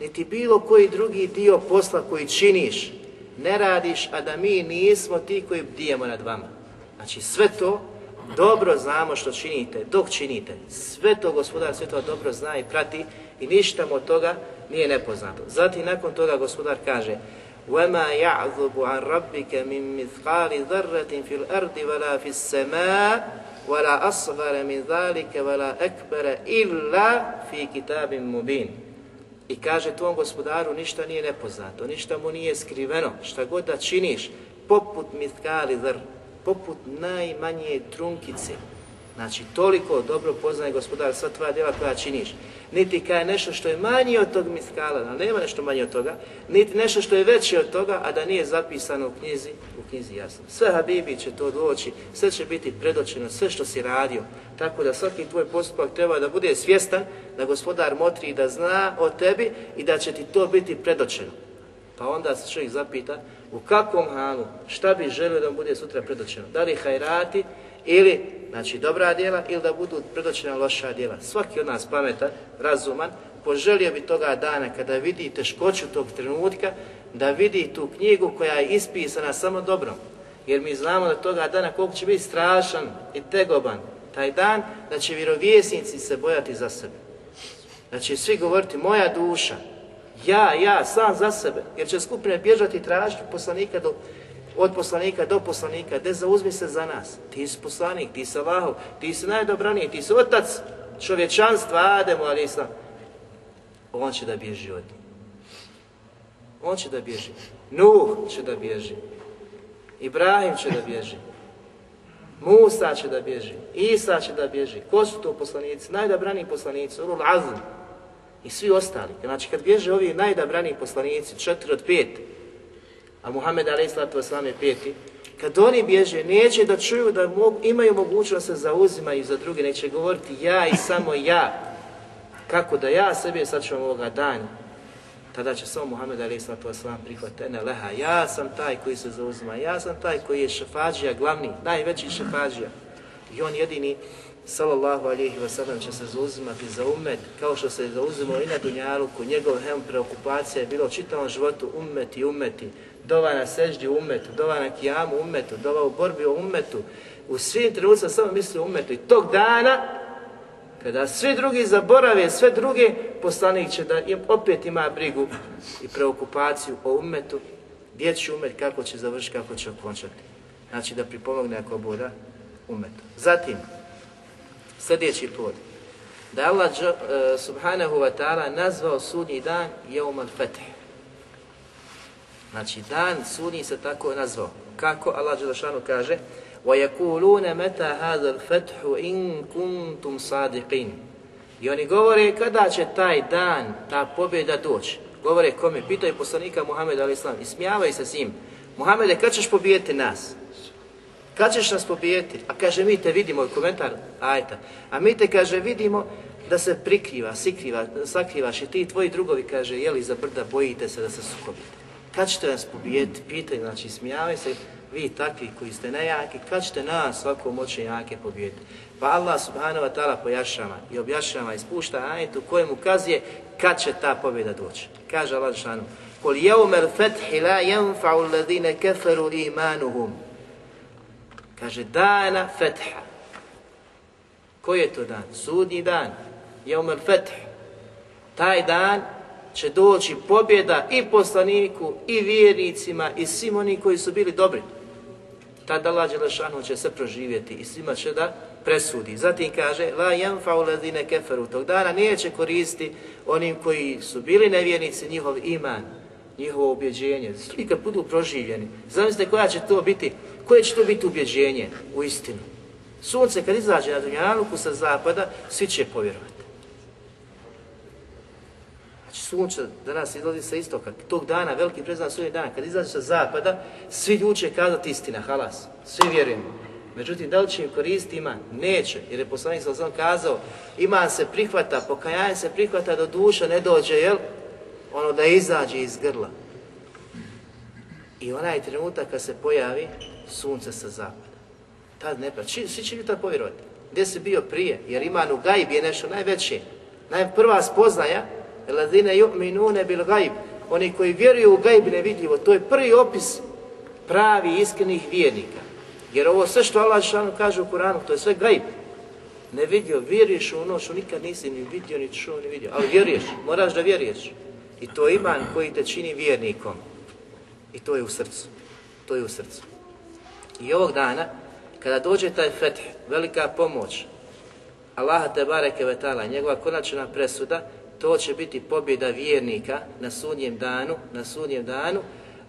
Niti bilo koji drugi dio posla koji činiš, ne radiš, a da mi nismo ti koji bdijemo nad vama. Znači sve to dobro znamo što činite, dok činite. Sve to gospodar sve to dobro zna i prati i ništa mu od toga nije nepoznato. Zatim nakon toga gospodar kaže وَمَا يَعْذُبُ عَنْ رَبِّكَ مِنْ مِثْقَالِ ذَرَّةٍ فِي الْأَرْضِ وَلَا فِي السَّمَاءِ وَلَا أَصْغَرَ مِنْ ذَلِكَ وَلَا أَكْبَرَ إِلَّا فِي كِتَابٍ مُبِينٍ i kaže tvom gospodaru ništa nije nepoznato, ništa mu nije skriveno, šta god da činiš, poput mitkali poput najmanje trunkice, Znači, toliko dobro poznaje gospodar sva tvoja djela koja činiš. Niti je nešto što je manje od tog miskala, ali nema nešto manje od toga, niti nešto što je veće od toga, a da nije zapisano u knjizi, u knjizi jasno. Sve Habibi će to doći, sve će biti predočeno, sve što si radio. Tako da svaki tvoj postupak treba da bude svjestan, da gospodar motri i da zna o tebi i da će ti to biti predočeno. Pa onda se čovjek zapita u kakvom halu, šta bi želio da mu bude sutra predočeno. Da li hajrati ili znači dobra djela, ili da budu predočena loša djela. Svaki od nas pametan, razuman, poželio bi toga dana kada vidi teškoću tog trenutka, da vidi tu knjigu koja je ispisana samo dobrom. Jer mi znamo da toga dana koliko će biti strašan i tegoban taj dan, da će vjerovjesnici se bojati za sebe. Da svi govoriti, moja duša, ja, ja, sam za sebe. Jer će skupine bježati i tražiti poslanika do od poslanika do poslanika, de zauzmi se za nas. Ti si poslanik, ti si Allahov, ti si najdobraniji, ti si otac čovječanstva, Ademu, ali On će da bježi od njih. On će da bježi. Nuh će da bježi. Ibrahim će da bježi. Musa će da bježi. Isa će da bježi. Ko su to poslanici? Najdobraniji poslanici, Ulul Azim. I svi ostali. Znači kad bježe ovi najdobraniji poslanici, četiri od pet, a Muhammed a.s. je peti, kad oni bježe, neće da čuju da mogu, imaju mogućnost da se zauzimaju za druge, neće govoriti ja i samo ja, kako da ja sebe sačuvam ovoga dana. Tada će samo Muhammed a.s. prihvatiti, ne leha, ja sam taj koji se zauzima, ja sam taj koji je šefađija, glavni, najveći šefađija. I on jedini, sallallahu alihi wasallam, će se zauzimati za umet, kao što se je zauzimao i na Dunjaluku, njegov hem preokupacija je bilo u čitavom životu i umeti dova na seždi umetu, dova na kijamu umetu, dova u borbi o umetu. U svim trenucima samo misli o umetu. I tog dana, kada svi drugi zaborave sve druge, poslanik će da opet ima brigu i preokupaciju o umetu, gdje će umet, kako će završiti, kako će okončati. Znači da pripomogne ako bude umetu. Zatim, sljedeći pod. da Allah eh, subhanahu wa ta'ala nazvao sudnji dan jeumal fetih Znači dan sudnji se tako nazvao. Kako Allah Đelešanu kaže وَيَكُولُونَ مَتَا هَذَا الْفَتْحُ إِن كُنْتُمْ صَادِقِينَ I oni govore kada će taj dan, ta pobjeda doći. Govore kome? Pitaju poslanika Muhammeda al-Islam. I smijavaju se s njim. Muhammede, kad ćeš pobijeti nas? Kad ćeš nas pobijeti? A kaže, mi te vidimo, komentar ajta. A mi te, kaže, vidimo da se prikriva, sikriva, sakrivaš i ti tvoji drugovi, kaže, jeli za brda, bojite se da se sukobite kad ćete nas pobijediti, pitaju, znači smijavaju se, vi takvi koji ste nejaki, kad ćete nas svako moći jake pobijediti? Pa Allah subhanahu wa ta'ala pojašava i objašava i spušta ajet u kojem ukazuje kad će ta pobjeda doći. Kaže Allah subhanahu, Kul jevmer fethi la jenfa'u alladine keferu imanuhum. Kaže, dana fetha. Koji je to dan? Sudni dan. Jevmer fethi Taj dan će doći pobjeda i poslaniku i vjernicima i svim onim koji su bili dobri. Tada Lađe Đelešanu će se proživjeti i svima će da presudi. Zatim kaže, la janfa'u fauladine keferu, tog dana neće koristiti onim koji su bili nevjernici njihov iman, njihovo objeđenje. Svi kad budu proživljeni, zamislite koja će to biti, koje će to biti ubjeđenje u istinu. Sunce kad izađe na Dunjaluku sa zapada, svi će povjerovati. Znači sunce danas izlazi sa istoka, tog dana, veliki preznak sunje dana, kad izlazi sa zapada, svi ljudi će kazati istina, halas, svi vjerujemo. Međutim, da li će im koristiti iman? Neće, jer je poslanik sam kazao, iman se prihvata, pokajanje se prihvata do duša, ne dođe, jel? Ono da izađe iz grla. I onaj trenutak kad se pojavi sunce sa zapada. Tad ne pravi. Svi, će ljudi tad povjerovati. Gdje si bio prije? Jer iman u gajbi je nešto najveće. Najprva prva spoznaja Elazine ju'minune bil gajb. Oni koji vjeruju u gajb nevidljivo. To je prvi opis pravi iskrenih vjernika. Jer ovo sve što Allah šan kaže u Kuranu, to je sve gajb. Ne vidio, vjeruješ u ono što nikad nisi ni vidio, ni čuo, ni vidio. Ali vjeruješ, moraš da vjeruješ. I to je iman koji te čini vjernikom. I to je u srcu. To je u srcu. I ovog dana, kada dođe taj fetih, velika pomoć, Allaha te bareke vetala, njegova konačna presuda, to će biti pobjeda vjernika na sudnjem danu, na sudnjem danu,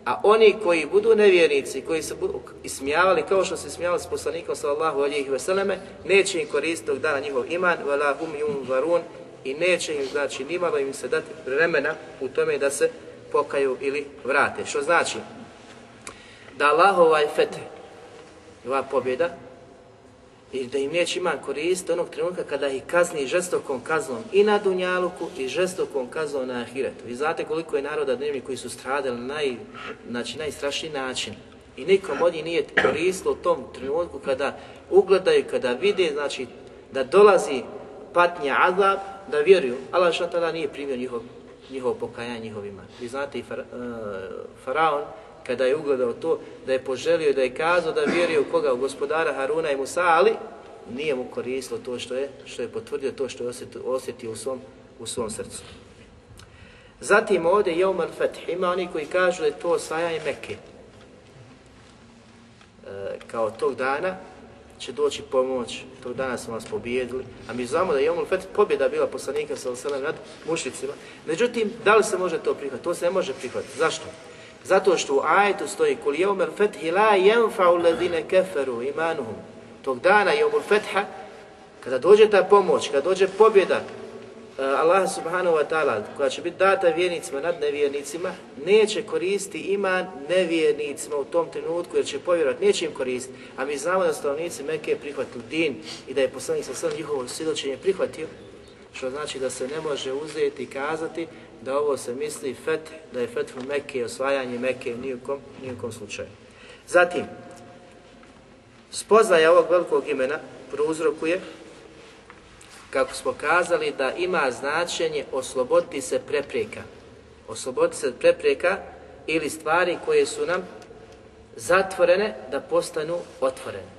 a oni koji budu nevjernici, koji se budu ismijavali kao što se ismijavali s poslanikom sallallahu alihi veseleme, neće im koristiti tog dana njihov iman, vala hum varun, i neće im, znači, nimalo im se dati vremena u tome da se pokaju ili vrate. Što znači? Da Allahova je fete, ova pobjeda, i da im neće ima koristiti onog trenutka kada ih kazni žestokom kaznom i na Dunjaluku i žestokom kaznom na Ahiretu. Vi znate koliko je naroda dnevni koji su stradali na naj, znači, najstrašniji način. I nikom od njih nije koristilo u tom trenutku kada ugledaju, kada vide, znači da dolazi patnja azab, da vjeruju. Allah što tada nije primio njihov, njihov pokajanje, njihovima. Vi znate i e, Faraon, kada je ugledao to, da je poželio i da je kazao da vjeruje u koga, u gospodara Haruna i Musa, ali nije mu koristilo to što je, što je potvrdio, to što je osjetio, u, svom, u svom srcu. Zatim ovdje je Umar Ima oni koji kažu da je to osvajanje Mekke. E, kao tog dana će doći pomoć, tog dana smo vas pobijedili, a mi znamo da je Umar Feth pobjeda bila poslanika sa nad mušicima. Međutim, da li se može to prihvatiti? To se ne može prihvatiti. Zašto? Zato što u ajetu stoji kul jeumel fethi la jenfa'u ladine keferu imanuhum. Tog dana jeumel fetha, kada dođe ta pomoć, kada dođe pobjeda, eh, Allah subhanahu wa ta'ala koja će biti data vjernicima nad nevjernicima neće koristi iman nevjernicima u tom trenutku jer će povjerovat neće im koristiti. A mi znamo da stanovnici Mekke prihvatili din i da je poslanik sa svojom njihovo svjedočenje prihvatio što znači da se ne može uzeti i kazati da ovo se misli fet, da je fetfu Mekke i osvajanje Mekke ni u slučaju. Zatim, spoznaja ovog velikog imena prouzrokuje, kako smo kazali, da ima značenje osloboditi se prepreka. Osloboditi se prepreka ili stvari koje su nam zatvorene da postanu otvorene.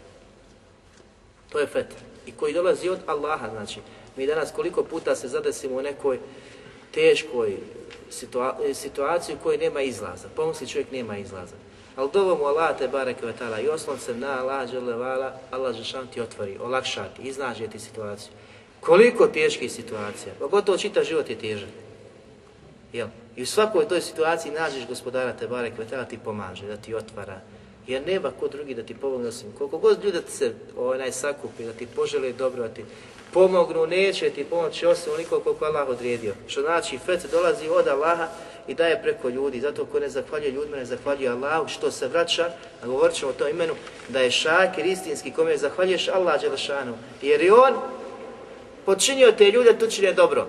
To je fet. I koji dolazi od Allaha, znači. Mi danas koliko puta se zadesimo u nekoj teškoj situa situaciji u kojoj nema izlaza. Pomisli čovjek nema izlaza. Ali dovo mu Allah te barek i oslon se na Allah vala, Allah Žešan ti otvori, olakšati, ti, iznađe ti situaciju. Koliko teških situacija, pogotovo čita čitav život je težak. Jel? I u svakoj toj situaciji nađeš gospodara te barek ti pomaže, da ti otvara. Jer nema ko drugi da ti pomogne osim. Koliko god ljudi se onaj ovaj, sakupi, da ti poželi dobro, ti pomognu, neće ti pomoći osim onoliko koliko Allah odredio. Što znači, fet dolazi od Allaha i daje preko ljudi. Zato ko ne zahvaljuje ljudima, ne zahvaljuje Allahu, što se vraća, a govorit ćemo o tom imenu, da je šakir istinski kome je zahvaljuješ Allah Đelešanu. Jer je on počinio te ljude, tu čine dobro.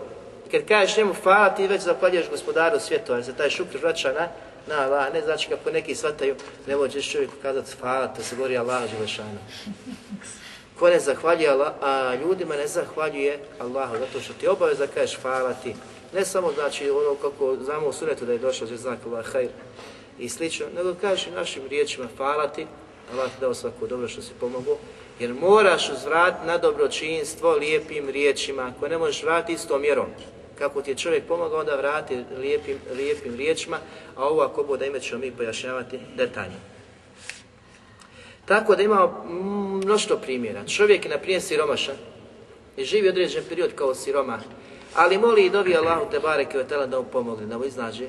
kad kažeš njemu hvala, ti već zahvaljuješ gospodaru svijetu, jer se taj šukr vraća na, na Allah. Ne znači kako neki shvataju, ne možeš čovjeku kazati hvala, to se govori Allah Đelešanu. Ko ne zahvaljuje a ljudima ne zahvaljuje Allahu, zato što ti obaveza kažeš hvala ti. Ne samo znači ono kako znamo u suretu da je došao za znak Allah i slično, nego i našim riječima falati, ti, Allah dao svako dobro što si pomogao, jer moraš uzvratiti na dobročinstvo lijepim riječima, ako ne možeš vratiti istom mjerom. Kako ti je čovjek pomogao, onda vrati lijepim, lijepim riječima, a ovo ako bude ime ćemo mi pojašnjavati detaljno. Tako da ima mnoštvo primjera. Čovjek je naprijed siromaša i živi određen period kao siromah, ali moli i dovi Allahu te bareke da mu pomogne, da mu iznađe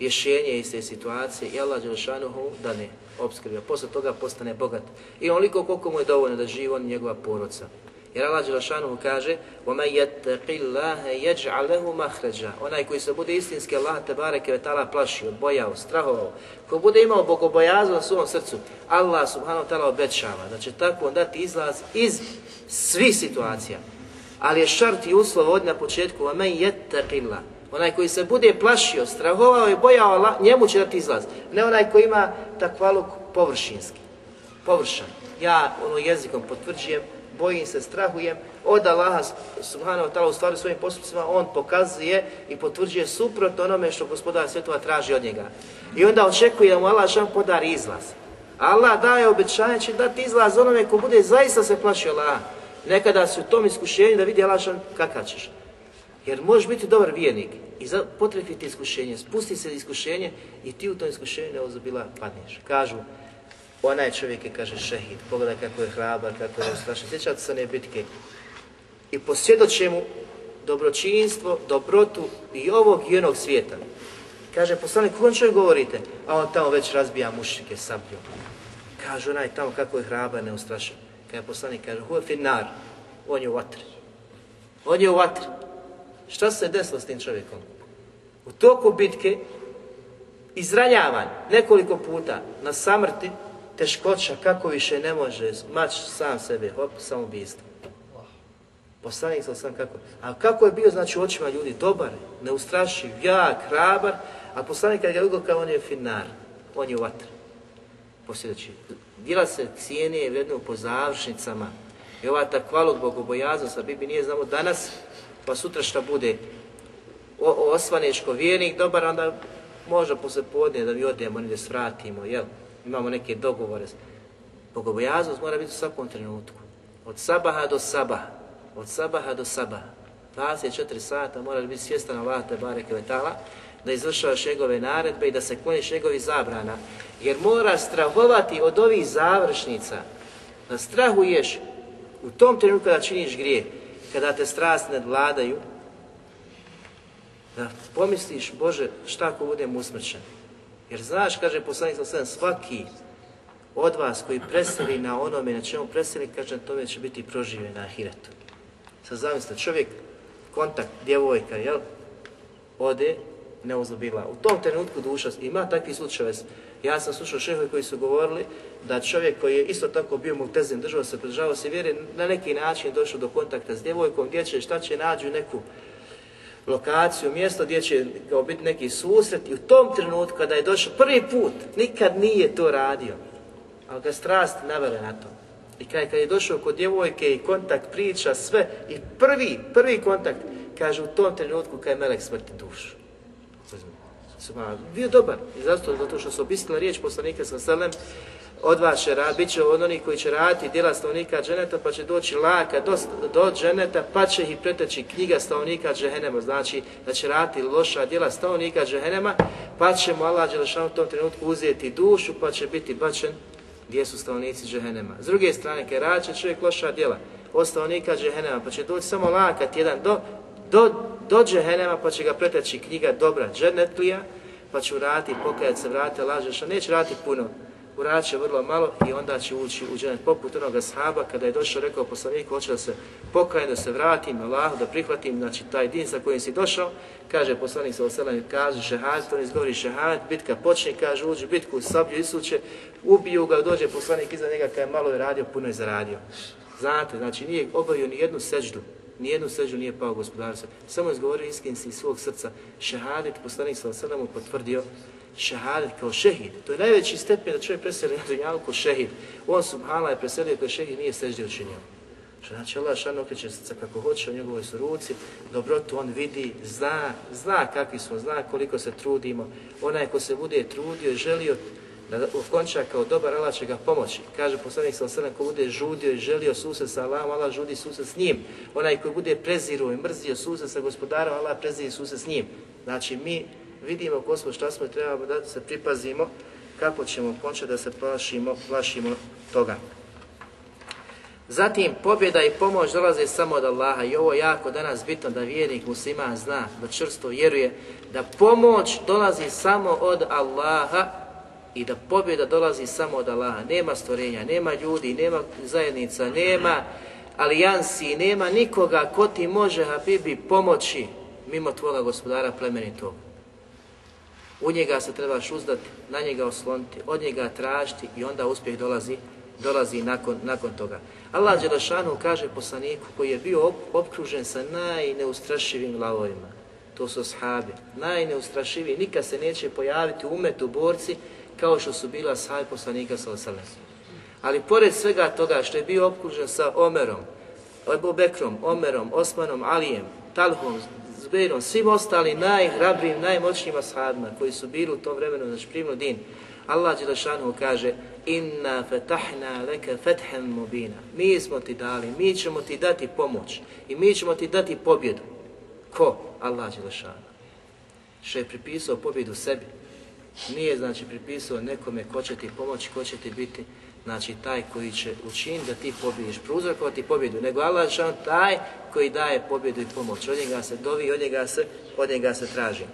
rješenje iz te situacije i Allah Đelšanuhu da ne obskrbi, poslije toga postane bogat. I onoliko koliko mu je dovoljno da živi on njegova poroca. Jer Allah Đelšanuhu kaže وَمَنْ يَتَّقِ اللَّهَ يَجْعَلَهُ مَحْرَجَ Onaj koji se bude istinski Allah te kevetala plašio, bojao, strahovao, Ko bude imao bogobojazno u svom srcu, Allah subhanahu wa ta'ala obećava da će on dati izlaz iz svih situacija. Ali je šart i uslov od na početku men Onaj koji se bude plašio, strahovao i bojao njemu će dati izlaz. Ne onaj koji ima takvaluk površinski, površan. Ja ono jezikom potvrđujem, bojim se, strahujem od Allaha subhanahu wa ta'ala u stvari svojim postupcima on pokazuje i potvrđuje suprotno onome što gospodar svjetova traži od njega. I onda očekuje da mu Allah šan podari izlaz. Allah daje obećanje će dati izlaz onome ko bude zaista se plašio Allaha. Nekada su u tom iskušenju da vidi Allah šan kakav ćeš. Jer možeš biti dobar vijenik i potrefi iskušenje, spusti se iskušenje i ti u tom iskušenju ne ozabila padneš. Kažu, onaj čovjek je, kaže, šehid, pogledaj kako je hrabar, kako je ustrašen. sjećate se one bitke. I posvjedoče mu dobročinstvo, dobrotu i ovog i onog svijeta. Kaže, poslanik, on čovjek govorite? A on tamo već razbija mušike sabljom. Kaže, onaj tamo kako je hrabar, neustrašan. Kaže, poslanik, kaže, hu finar, on je u vatri. On je u vatri. Šta se desilo s tim čovjekom? U toku bitke, izranjavan nekoliko puta na samrti, teškoća, kako više ne može, mač sam sebe, hop, sam Poslanik sam sam kako. A kako je bio, znači, u očima ljudi, dobar, neustrašiv, jak, hrabar, a poslanik kad ga je kao on je finar, on je u vatri. Posljedeći, djela se cijene i po završnicama. I ova Bogu, bogobojaznost, a Bibi nije znamo danas, pa sutra šta bude, o, o osvanečko vjernik, dobar, onda možda posle podne da mi odemo, ne svratimo, jel? imamo neke dogovore. Bogobojaznost mora biti u svakom trenutku. Od sabaha do sabaha. Od sabaha do sabaha. 24 sata mora biti svjestan Allah te bareke da izvršavaš njegove naredbe i da se kloniš njegovih zabrana. Jer mora strahovati od ovih završnica. Da strahuješ u tom trenutku kada činiš grije, kada te strast ne vladaju, da pomisliš, Bože, šta ako budem usmrćen? Jer znaš, kaže poslanik sa svaki od vas koji preseli na onome na čemu preseli, kaže na tome će biti proživljen na ahiretu. Sad zamislite, čovjek, kontakt, djevojka, jel? Ode, ne U tom trenutku duša ima takvi slučajeve. Ja sam slušao šehovi koji su govorili da čovjek koji je isto tako bio multezin, držao se, pridržavao se vjere, na neki način došao do kontakta s djevojkom, gdje će, šta će, nađu neku lokaciju, mjesto gdje će kao biti neki susret i u tom trenutku kada je došao prvi put, nikad nije to radio, ali ga strast navele na to. I kad, kad je došao kod djevojke i kontakt priča, sve, i prvi, prvi kontakt, kaže u tom trenutku kada je melek smrti dušu. Bio dobar, i zato, zato što su obistila riječ poslanika sa selem, od vas će raditi, bit će od onih koji će raditi djela stavnika dženeta, pa će doći laka do, do dženeta, pa će ih preteći knjiga stavnika Dženema. Znači da će raditi loša djela stavnika Dženema, pa će mu Allah u tom trenutku uzeti dušu, pa će biti bačen gdje su stavnici Dženema. S druge strane, kada rad će čovjek loša djela od stavnika Dženema, pa će doći samo laka jedan do, do, pa će ga preteći knjiga dobra dženetlija, pa će uraditi, pokajat se vrate, lažeš, neće raditi puno uradit vrlo malo i onda će ući u Poput onoga sahaba kada je došao rekao poslaniku, hoće da se pokaje da se vratim lahu, da prihvatim znači, taj din sa kojim si došao. Kaže poslanik sa osalam, kaže šehad, to izgovori šehad, bitka počne, kaže uđi bitku, sablju isuće, ubiju ga, dođe poslanik iza njega kada je malo je radio, puno je zaradio. Znate, znači nije obavio ni jednu seđdu, ni jednu seđu nije pao gospodarstvo. Samo je izgovorio istinski iz svog srca. šehadit, poslanik sa potvrdio šehadet kao šehid. To je najveći stepen da čovjek preseli na dunjalu kao šehid. On subhala je preselio kao šehid, nije seždi učinio. Što znači Allah šan okreće srca kako hoće u njegovoj su ruci, dobrotu on vidi, zna, zna kakvi smo, zna koliko se trudimo. Onaj ko se bude trudio i želio da ukonča kao dobar, Allah će ga pomoći. Kaže poslanik sa osrna ko bude žudio i želio susred sa Allahom, Allah žudi susred s njim. Onaj ko bude preziruo i mrzio susred sa gospodarom, Allah preziri suse s njim. Znači mi vidimo smo šta smo i trebamo da se pripazimo, kako ćemo početi da se plašimo, plašimo toga. Zatim, pobjeda i pomoć dolaze samo od Allaha i ovo je jako danas bitno da vjernik muslima zna, da čvrsto vjeruje, da pomoć dolazi samo od Allaha i da pobjeda dolazi samo od Allaha. Nema stvorenja, nema ljudi, nema zajednica, nema alijansi, nema nikoga ko ti može, Habibi, pomoći mimo tvoga gospodara plemenitog. U njega se trebaš uzdati, na njega osloniti, od njega tražiti i onda uspjeh dolazi, dolazi nakon, nakon toga. Allah Đelešanu kaže poslaniku koji je bio opkružen sa najneustrašivim lavovima To su sahabi, najneustrašiviji, nikad se neće pojaviti u umetu borci kao što su bila sahabi poslanika sa Ali pored svega toga što je bio opkružen sa Omerom, Ebu Omerom, Osmanom, Alijem, Talhom, Zubeirom, svim ostalim najhrabrijim, najmoćnijim ashabima koji su bili u tom vremenu znači šprimnu din, Allah Đelešanu kaže Inna fetahna leke fethem mobina Mi smo ti dali, mi ćemo ti dati pomoć i mi ćemo ti dati pobjedu. Ko? Allah Đelešanu. Što je pripisao pobjedu sebi. Nije znači pripisao nekome ko će ti pomoći, ko će ti biti znači taj koji će učiniti da ti pobjediš, prouzrokovati pobjedu, nego Allah taj koji daje pobjedu i pomoć. Od njega se dovi, od njega se, od njega se traži.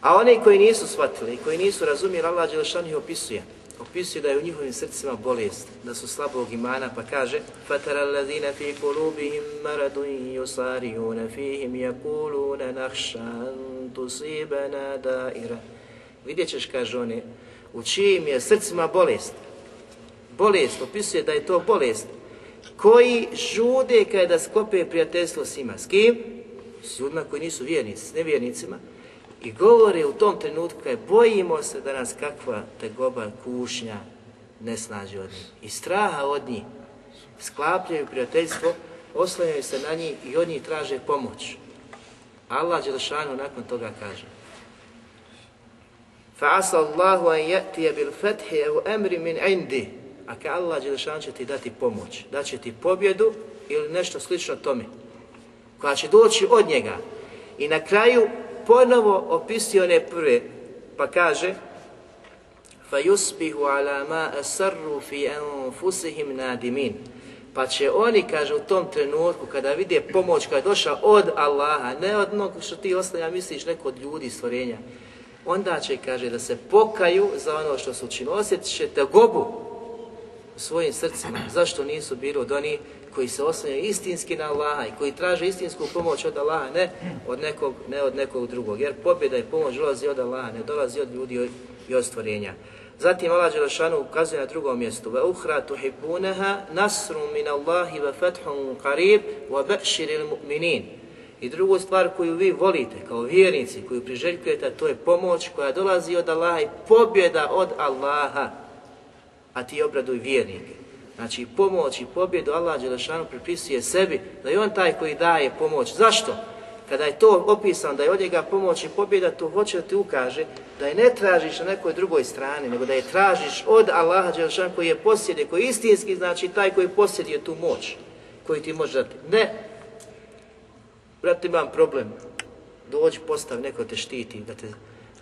A oni koji nisu shvatili koji nisu razumjeli, Allah Đelšan ih opisuje. Opisuje da je u njihovim srcima bolest, da su slabog imana, pa kaže فَتَرَ الَّذِينَ فِي قُلُوبِهِمْ مَرَدٌ يُسَارِيُونَ فِيهِمْ يَقُولُونَ تُصِيبَنَا دَائِرَ Vidjet ćeš, kaže oni u čijim je srcima bolest. Bolest, opisuje da je to bolest koji žude kada skopije prijateljstvo s njima. S kim? S ljudima koji nisu vjernici, s nevjernicima. I govore u tom trenutku kada bojimo se da nas kakva tegoba, kušnja ne snaži od njih. I straha od njih sklapljaju prijateljstvo, oslanjaju se na njih i od njih traže pomoć. Allah Đelšanu nakon toga kaže فَعَسَ اللَّهُ أَنْ يَأْتِيَ بِالْفَتْحِ مِنْ عِنْدِهِ a ka Allah Đelešan će ti dati pomoć, da će ti pobjedu ili nešto slično tome, koja će doći od njega. I na kraju ponovo opisio one prve, pa kaže فَيُسْبِهُ عَلَى مَا أَسَرُّ فِي أَنفُسِهِمْ نَادِمِينَ pa će oni, kaže, u tom trenutku kada vide pomoć koja je došla od Allaha, ne od onog što ti ostaje, misliš, neko od ljudi stvorenja, onda će, kaže, da se pokaju za ono što su učinili, osjetit će gobu, svojim srcima zašto nisu bili od onih koji se oslanjaju istinski na Allaha i koji traže istinsku pomoć od Allaha, ne od nekog, ne od nekog drugog. Jer pobjeda i pomoć dolazi od Allaha, ne dolazi od ljudi i od stvorenja. Zatim Allah Đelešanu ukazuje na drugom mjestu تُحِبُّونَهَا مِنَ اللَّهِ وَبَأْشِرِ الْمُؤْمِنِينَ I drugu stvar koju vi volite kao vjernici, koju priželjkujete, to je pomoć koja dolazi od Allaha i pobjeda od Allaha a ti obraduj vjernike. Znači pomoć i pobjedu Allah Đelešanu pripisuje sebi da je on taj koji daje pomoć. Zašto? Kada je to opisano da je od njega pomoć i pobjeda, to hoće da ti ukaže da je ne tražiš na nekoj drugoj strani, nego da je tražiš od Allaha Đelešanu koji je posjede, koji je istinski, znači taj koji posjeduje tu moć, koji ti može dati. Ne, Brat imam problem, dođi, postav, neko te štiti, da te...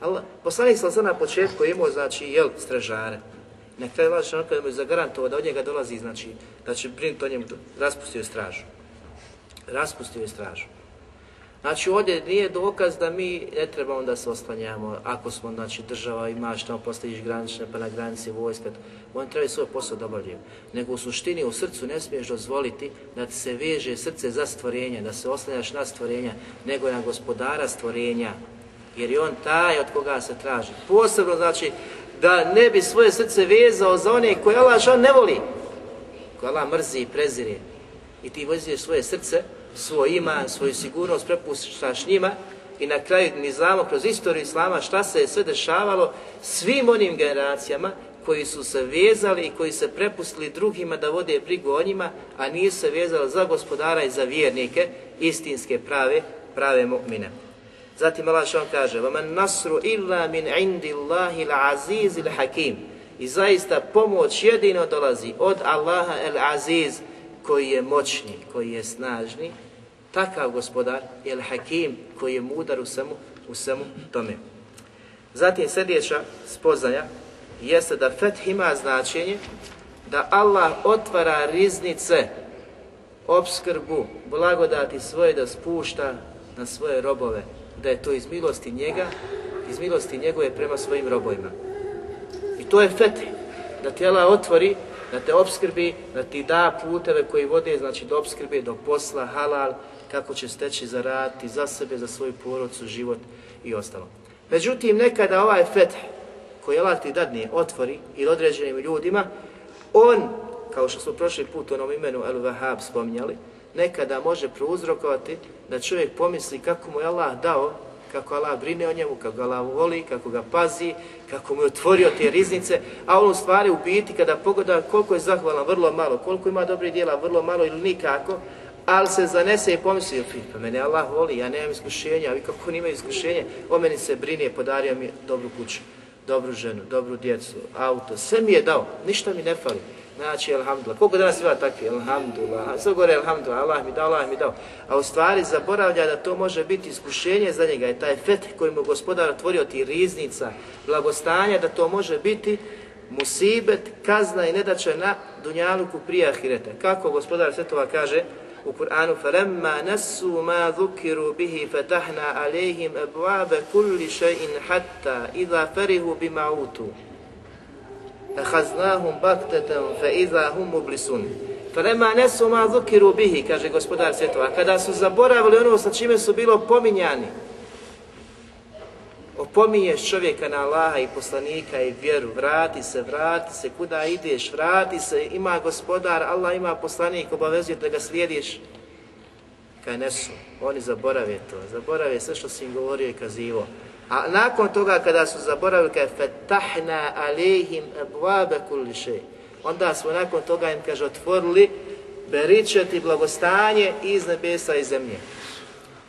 Allah, poslanik sam na početku imao, znači, jel, stražare, Nek taj vaš Žešanu da mu je zagarantovao da od njega dolazi, znači, da će brinuti o njemu, raspustio je stražu. Raspustio je stražu. Znači ovdje nije dokaz da mi ne trebamo da se oslanjamo, ako smo znači, država, imaš tamo, postaviš granične, pa na granici vojska, oni trebaju svoj posao da obavljaju. Nego u suštini, u srcu ne smiješ dozvoliti da ti se veže srce za stvorenje, da se oslanjaš na stvorenja, nego na gospodara stvorenja, jer je on taj od koga se traži. Posebno znači da ne bi svoje srce vezao za one koje Allah žal ne voli, koje Allah mrzi i prezire. I ti voziš svoje srce, svoj ima, svoju sigurnost, prepuštaš njima i na kraju mi znamo kroz istoriju Islama šta se je sve dešavalo svim onim generacijama koji su se vezali i koji se prepustili drugima da vode brigu o njima, a nisu se vezali za gospodara i za vjernike, istinske prave, prave mu'mine. Zatim Allah što kaže وَمَنْ نَصْرُ إِلَّا مِنْ عِنْدِ اللَّهِ I zaista pomoć jedino dolazi od Allaha el-Aziz koji je moćni, koji je snažni, takav gospodar el hakim koji je mudar u svemu, u svemu tome. Zatim sljedeća spoznaja jeste da feth ima značenje da Allah otvara riznice, obskrbu, blagodati svoje da spušta na svoje robove, da je to iz milosti njega, iz milosti njegove prema svojim robojima. I to je fetih, da ti Allah otvori, da te obskrbi, da ti da puteve koji vode, znači do obskrbe, do posla, halal, kako će steći za rad, za sebe, za svoju porodcu, život i ostalo. Međutim, nekada ovaj fetih koji Allah ti dadne, otvori ili određenim ljudima, on, kao što smo prošli put u onom imenu El Wahab spominjali, nekada može prouzrokovati da čovjek pomisli kako mu je Allah dao, kako Allah brine o njemu, kako ga Allah voli, kako ga pazi, kako mu je otvorio te riznice, a on u stvari u biti kada pogoda koliko je zahvalan, vrlo malo, koliko ima dobrih djela, vrlo malo ili nikako, ali se zanese i pomisli, pa mene Allah voli, ja nemam iskušenja, a vi kako nima iskušenje, o meni se brine, podario mi dobru kuću, dobru ženu, dobru djecu, auto, sve mi je dao, ništa mi ne fali. Znači, alhamdulillah. Koliko danas ima takvi? Alhamdulillah. Sve gore, alhamdulillah, Allah mi dao, Allah mi dao. A u stvari zaboravlja da to može biti iskušenje za njega. I taj fet koji mu gospodar otvorio, ti riznica, blagostanja, da to može biti musibet, kazna i nedaća na dunjaluku prije ahireta. Kako gospodar svetova kaže u Kur'anu فَلَمَّا نَسُوا مَا ذُكِرُوا بِهِ فَتَحْنَا عَلَيْهِمْ أَبْوَابَ كُلِّ شَيْءٍ حَتَّى إِذَا فَرِهُ بِمَعُوتُوا فَحَزْنَاهُمْ بَكْتَةً فَإِذَاهُمْ مُبْلِسُونَ فَلَمَا نَسُوا مَا ذُكِرُوا بِهِ, kaže gospodar svjetova, kada su zaboravili ono sa čime su bilo pominjani, opominješ čovjeka na Allaha i poslanika i vjeru, vrati se, vrati se, kuda ideš, vrati se, ima gospodar, Allah ima poslanik, obavezuje da ga slijediš. Kaj nesu, oni zaborave to, zaborave sve što si im govorio i kazivo. A nakon toga kada su zaboravili je fetahna alehim ebvabe kuliše, onda smo nakon toga im kaže otvorili beričet i blagostanje iz nebesa i zemlje.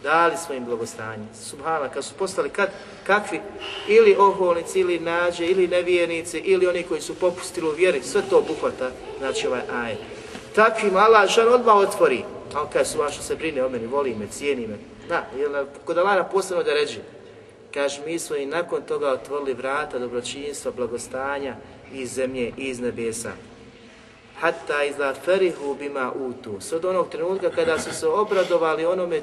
Dali smo im blagostanje. Subhana, kad su postali kad, kakvi ili oholnici, ili nađe, ili nevijenici, ili oni koji su popustili u vjeri, sve to obuhvata, znači ovaj aj. takvi mala žan odmah otvori. A on kaže, subhana što se brine o meni, voli me, cijeni me. Da, jer kod Alana posebno da ređi. Kaže, mi smo i nakon toga otvorili vrata dobročinstva, blagostanja iz zemlje, iz nebesa. Hatta izla ferihu bima utu. Sve do onog trenutka kada su se obradovali onome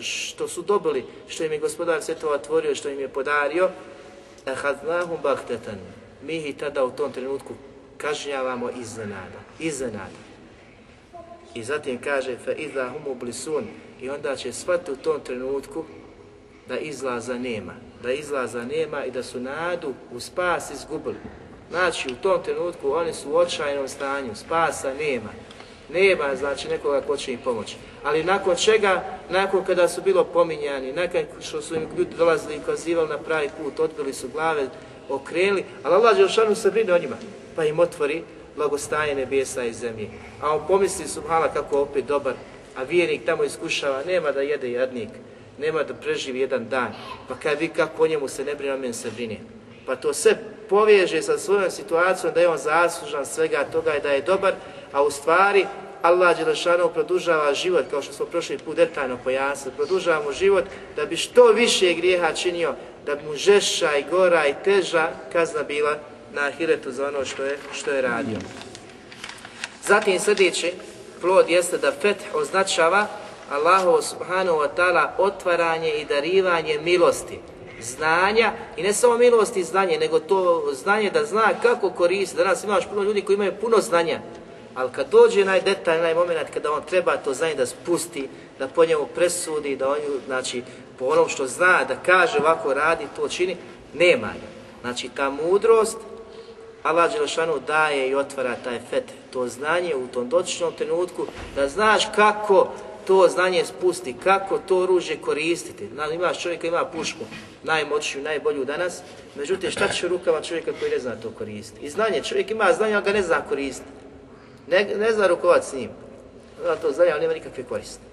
što su dobili, što im je gospodar to otvorio, što im je podario, ehadnahum bahtetan. Mi ih tada u tom trenutku kažnjavamo iznenada. Iznenada. I zatim kaže fe izla humu blisun i onda će shvatiti u tom trenutku da izlaza nema, da izlaza nema i da su nadu u spas izgubili. Znači u tom trenutku oni su u očajnom stanju, spasa nema. Nema znači nekoga ko će im pomoći. Ali nakon čega, nakon kada su bilo pominjani, nakon što su im ljudi dolazili i kazivali na pravi put, odbili su glave, okrenuli, ali Allah Šalu se brine o njima, pa im otvori blagostanje nebesa i zemlje. A on pomisli subhala kako opet dobar, a vjernik tamo iskušava, nema da jede jadnik nema da preživi jedan dan. Pa kad vi kako o njemu se ne brine, meni se brine. Pa to sve poveže sa svojom situacijom da je on zaslužan svega toga i da je dobar, a u stvari Allah Đelešanov produžava život, kao što smo prošli put detaljno pojasnili, produžava mu život da bi što više grijeha činio, da bi mu žešća i gora i teža kazna bila na ahiretu za ono što je, što je radio. Zatim sljedeći plod jeste da feth označava Allahovo subhanahu wa ta'ala otvaranje i darivanje milosti, znanja i ne samo milosti i znanje, nego to znanje da zna kako koristi, Danas imaš puno ljudi koji imaju puno znanja, ali kad dođe onaj detalj, onaj moment kada on treba to znanje da spusti, da po njemu presudi, da on, znači, po onom što zna, da kaže ovako radi, to čini, nema ga. Znači, ta mudrost, Allah Đelešanu daje i otvara taj fet, to znanje u tom dotičnom trenutku, da znaš kako to znanje spusti, kako to oružje koristiti. Imaš čovjeka, ima pušku, najmoćniju, najbolju danas, međutim šta će rukava čovjeka koji ne zna to koristiti? I znanje, čovjek ima znanje, ali ga ne zna koristiti. Ne, ne zna rukovati s njim. Zna to znanje, ali nema nikakve koristi.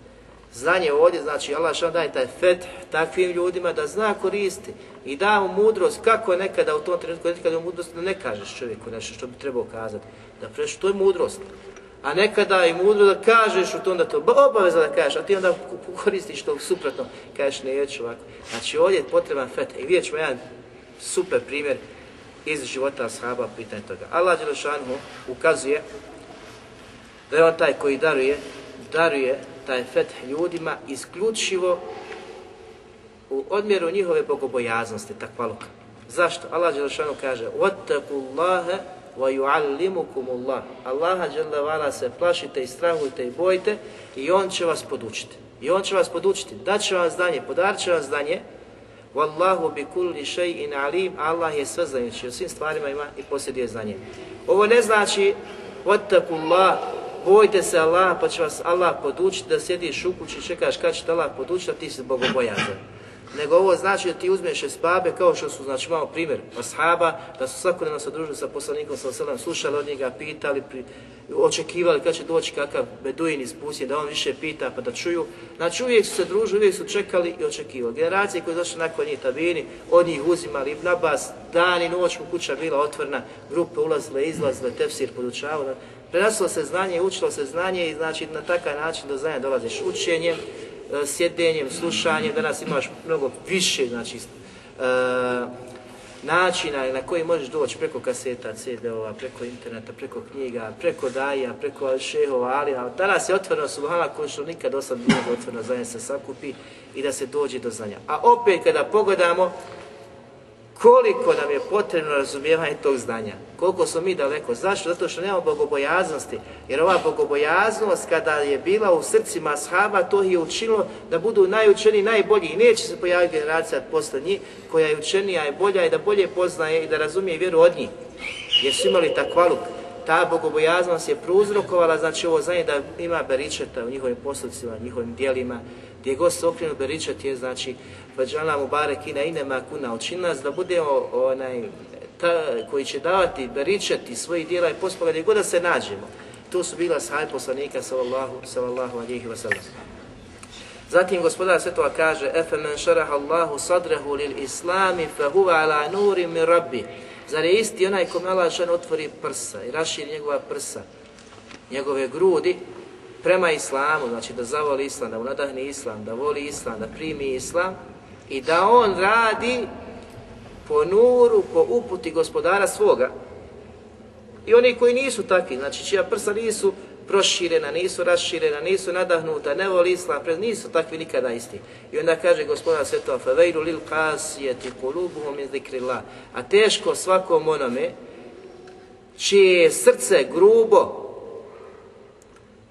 Znanje ovdje, znači Allah što daje taj fet takvim ljudima da zna koristi i da mu mudrost kako je nekada u tom trenutku, nekada je mudrost da ne kažeš čovjeku nešto što bi trebao kazati. Da prešto, to je mudrost. A nekada i mudro da kažeš u tom da to, obaveza da kažeš, a ti onda koristiš to suprotno, kažeš neću ovako. Znači ovdje je potreban fet. i e, vidjet ćemo jedan super primjer iz života ashaba pitanje toga. Allah ukazuje da je on taj koji daruje, daruje taj fet ljudima isključivo u odmjeru njihove bogobojaznosti, takvaluka. Zašto? Allah Đelešanu kaže وَتَّقُ اللَّهَ وَيُعَلِّمُكُمُ Allaha وَعَلَا se plašite i strahujte i bojite i on će vas podučiti. I on će vas podučiti, dat će vam znanje, podarit će vam znanje. وَاللَّهُ bi شَيْءٍ عَلِيمٍ Allah je sve znajući, o svim stvarima ima i posjeduje znanje. Ovo ne znači اللَّهُ bojte se Allah, pa će vas Allah podučiti da sjediš u kući i čekaš kad će te Allah podučiti, a ti se bogobojazan. Nego ovo znači da ti uzmeš esbabe kao što su, znači malo primjer, ashaba, da su svakodnevno se družili sa poslanikom sa selam, slušali od njega, pitali, pri, očekivali kada će doći kakav beduin iz da on više pita pa da čuju. Znači uvijek su se družili, uvijek su čekali i očekivali. Generacije koje došle nakon njih tabini, od njih uzimali Ibn Abbas, dan i noć mu kuća bila otvorna, grupe ulazile, izlazile, tefsir podučavali. Prenosilo se znanje, učilo se znanje i znači na takav način do znanja dolaziš učenjem, E, sjedenjem, slušanjem, danas imaš mnogo više znači, e, načina na koji možeš doći preko kaseta, CD-ova, preko interneta, preko knjiga, preko daja, preko šehova, ali danas je otvoreno subhala koji što nikad do nije otvoreno, zajedno se sakupi i da se dođe do znanja. A opet kada pogledamo, koliko nam je potrebno razumijevanje tog znanja. Koliko smo mi daleko. Zašto? Zato što nemamo bogobojaznosti. Jer ova bogobojaznost kada je bila u srcima SHABA to je učinilo da budu najučeniji, najbolji. I neće se pojaviti generacija posle njih koja je učenija i bolja i da bolje poznaje i da razumije vjeru od njih. Jer su imali takvaluk. Ta bogobojaznost je prouzrokovala, znači ovo znanje da ima beričeta u njihovim postupcima, njihovim dijelima, gdje god se okrenu je, znači, vađala mu bare kina inema kuna, učin nas da budemo onaj, ta, koji će davati beričati svojih djela i pospoga gdje god da se nađemo. To su bila sahaj poslanika sallallahu, sallallahu alihi sallam. Zatim gospodar svetova kaže Efe men šaraha Allahu sadrahu lil islami fe huva ala nuri mi rabbi. Zar je isti onaj kome Allah otvori prsa i raširi njegova prsa, njegove grudi, prema islamu, znači da zavoli islam, da unadahni islam, da voli islam, da primi islam i da on radi po nuru, po uputi gospodara svoga. I oni koji nisu takvi, znači čija prsa nisu proširena, nisu raširena, nisu nadahnuta, ne voli islam, nisu takvi nikada isti. I onda kaže gospodar svetova, lil ti قُلُوبُهُمْ مِنْ ذِكْرِ A teško svakom onome čije je srce grubo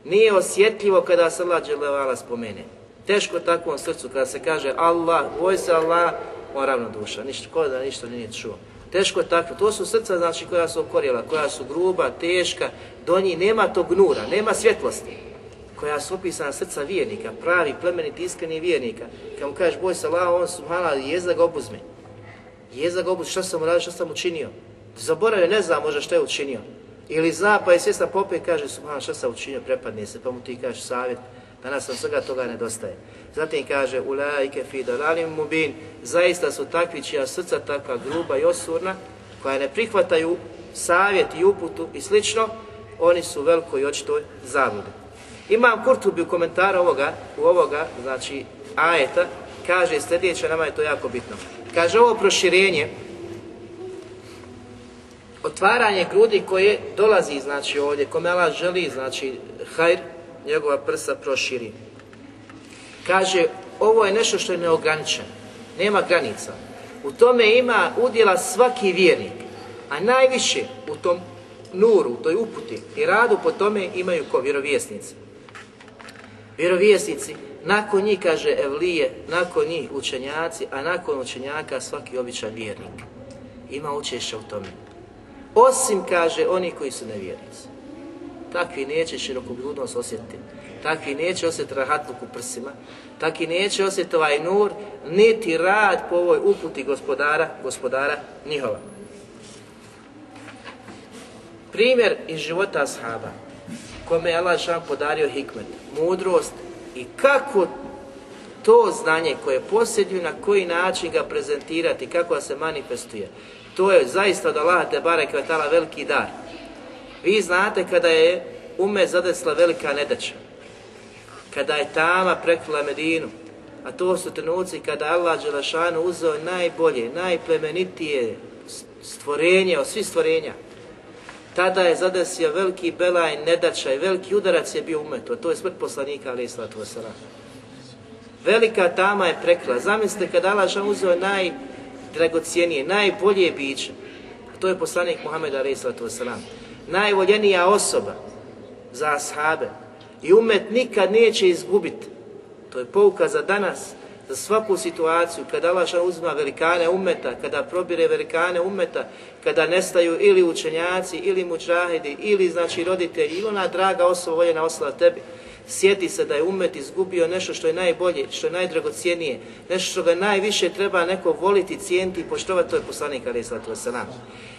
nije osjetljivo kada se Allah dželevala spomene. Teško takvom srcu kada se kaže Allah, boj se Allah, on duša, ništa, ko da ništa nije čuo. Teško je takvo, to su srca znači koja su okorjela, koja su gruba, teška, do njih nema tog nura, nema svjetlosti koja su opisana srca vjernika, pravi, plemeniti, iskreni vjernika. Kad mu kažeš boj se Allah, on su jezda ga obuzme. Jezda ga obuzme, šta sam mu radio, šta sam učinio. Zaboravio, ne znam možda što je učinio. Ili zna pa je svjesna pope pa i kaže, su šta sam učinio, prepadne se, pa mu ti kaže savjet, danas sam svega toga nedostaje. Zatim kaže, ulajke fi dalalim mubin, zaista su takvi čija srca takva gruba i osurna, koja ne prihvataju savjet i uputu i slično, oni su u velikoj očitoj zabludi. Imam Kurtubi u komentara ovoga, u ovoga, znači ajeta, kaže sljedeće, nama je to jako bitno. Kaže ovo proširenje, otvaranje grudi koje dolazi znači ovdje, kome Allah želi znači hajr, njegova prsa proširi. Kaže, ovo je nešto što je neograničeno, nema granica. U tome ima udjela svaki vjernik, a najviše u tom nuru, u toj uputi i radu po tome imaju ko vjerovjesnici. Vjerovjesnici, nakon njih kaže evlije, nakon njih učenjaci, a nakon učenjaka svaki običan vjernik. Ima učešća u tome. Osim, kaže, oni koji su nevjernici. Takvi neće bludnost osjetiti. Takvi neće osjetiti rahatluk u prsima. Takvi neće osjetiti ovaj nur, niti rad po ovoj uputi gospodara, gospodara njihova. Primjer iz života ashaba, kome je Allah šan podario hikmet, mudrost i kako to znanje koje posjeduju, na koji način ga prezentirati, kako se manifestuje to je zaista od Allaha te barek veliki dar. Vi znate kada je ume zadesla velika nedaća, kada je tama prekrila Medinu, a to su trenuci kada je Allah Đelešanu uzeo najbolje, najplemenitije stvorenje od svih stvorenja. Tada je zadesio veliki belaj i veliki udarac je bio umetu, a to je smrt poslanika ali Velika tama je prekla. Zamislite kada Allah Đelešanu uzeo naj najdragocijenije, najbolje biće. A to je poslanik Muhammed a.s. Najvoljenija osoba za ashabe. I umet nikad neće izgubiti. To je pouka za danas, za svaku situaciju, kada Allah uzma velikane umeta, kada probire velikane umeta, kada nestaju ili učenjaci, ili mučahidi, ili znači roditelji, ili ona draga osoba voljena ostala tebi. Sjeti se da je umet izgubio nešto što je najbolje, što je najdragocijenije, nešto što ga najviše treba neko voliti, cijeniti i poštovati, to je poslanik Ali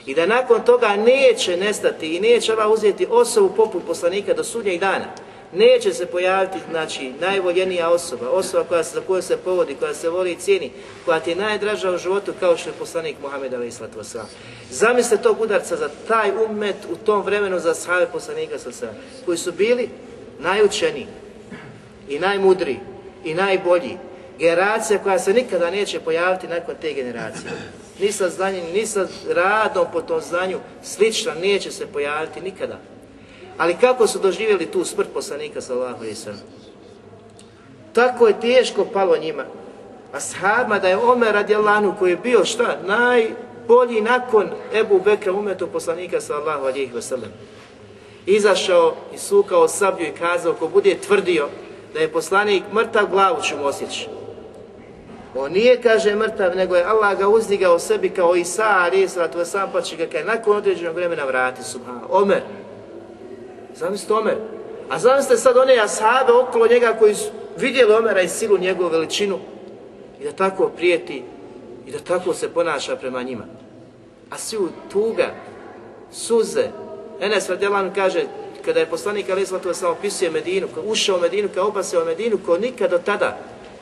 I da nakon toga neće nestati i neće ova uzeti osobu poput poslanika do sudnjeg dana. Neće se pojaviti znači, najvoljenija osoba, osoba koja se, za koju se povodi, koja se voli i cijeni, koja ti je najdraža u životu kao što je poslanik Muhammed Ali Veselam. Zamislite tog udarca za taj umet u tom vremenu za sahave poslanika sa koji su bili najučeniji i najmudriji i najbolji. Generacija koja se nikada neće pojaviti nakon te generacije. Ni sa znanjem, ni sa radom po tom znanju slična neće se pojaviti nikada. Ali kako su doživjeli tu smrt poslanika sallahu i sallam? Tako je teško palo njima. A sahabima da je Omer radijalanu koji je bio šta? Najbolji nakon Ebu Bekra umetu poslanika sallahu i wasallam izašao i sukao sablju i kazao ko bude tvrdio da je poslanik mrtav glavu ću mu osjeći. On nije, kaže, mrtav, nego je Allah ga uzdigao sebi kao Isa, ali to sam pa će ga kaj nakon određenog vremena vrati, Omer. Zamislite Omer. A zamislite sad one ashabe okolo njega koji su vidjeli Omera i silu njegovu veličinu i da tako prijeti i da tako se ponaša prema njima. A svi u tuga, suze, Enes Radjelan kaže, kada je poslanik Ali Islatu samo opisuje Medinu, ko ušao u Medinu, kao opasio u Medinu, ko nikad do tada,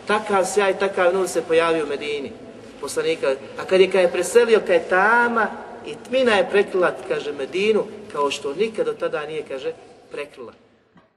takav sjaj, takav nul se pojavio u Medini. Poslanika, a kad je, kad je preselio, kad je tama i tmina je prekrila, kaže Medinu, kao što nikad do tada nije, kaže, prekrila.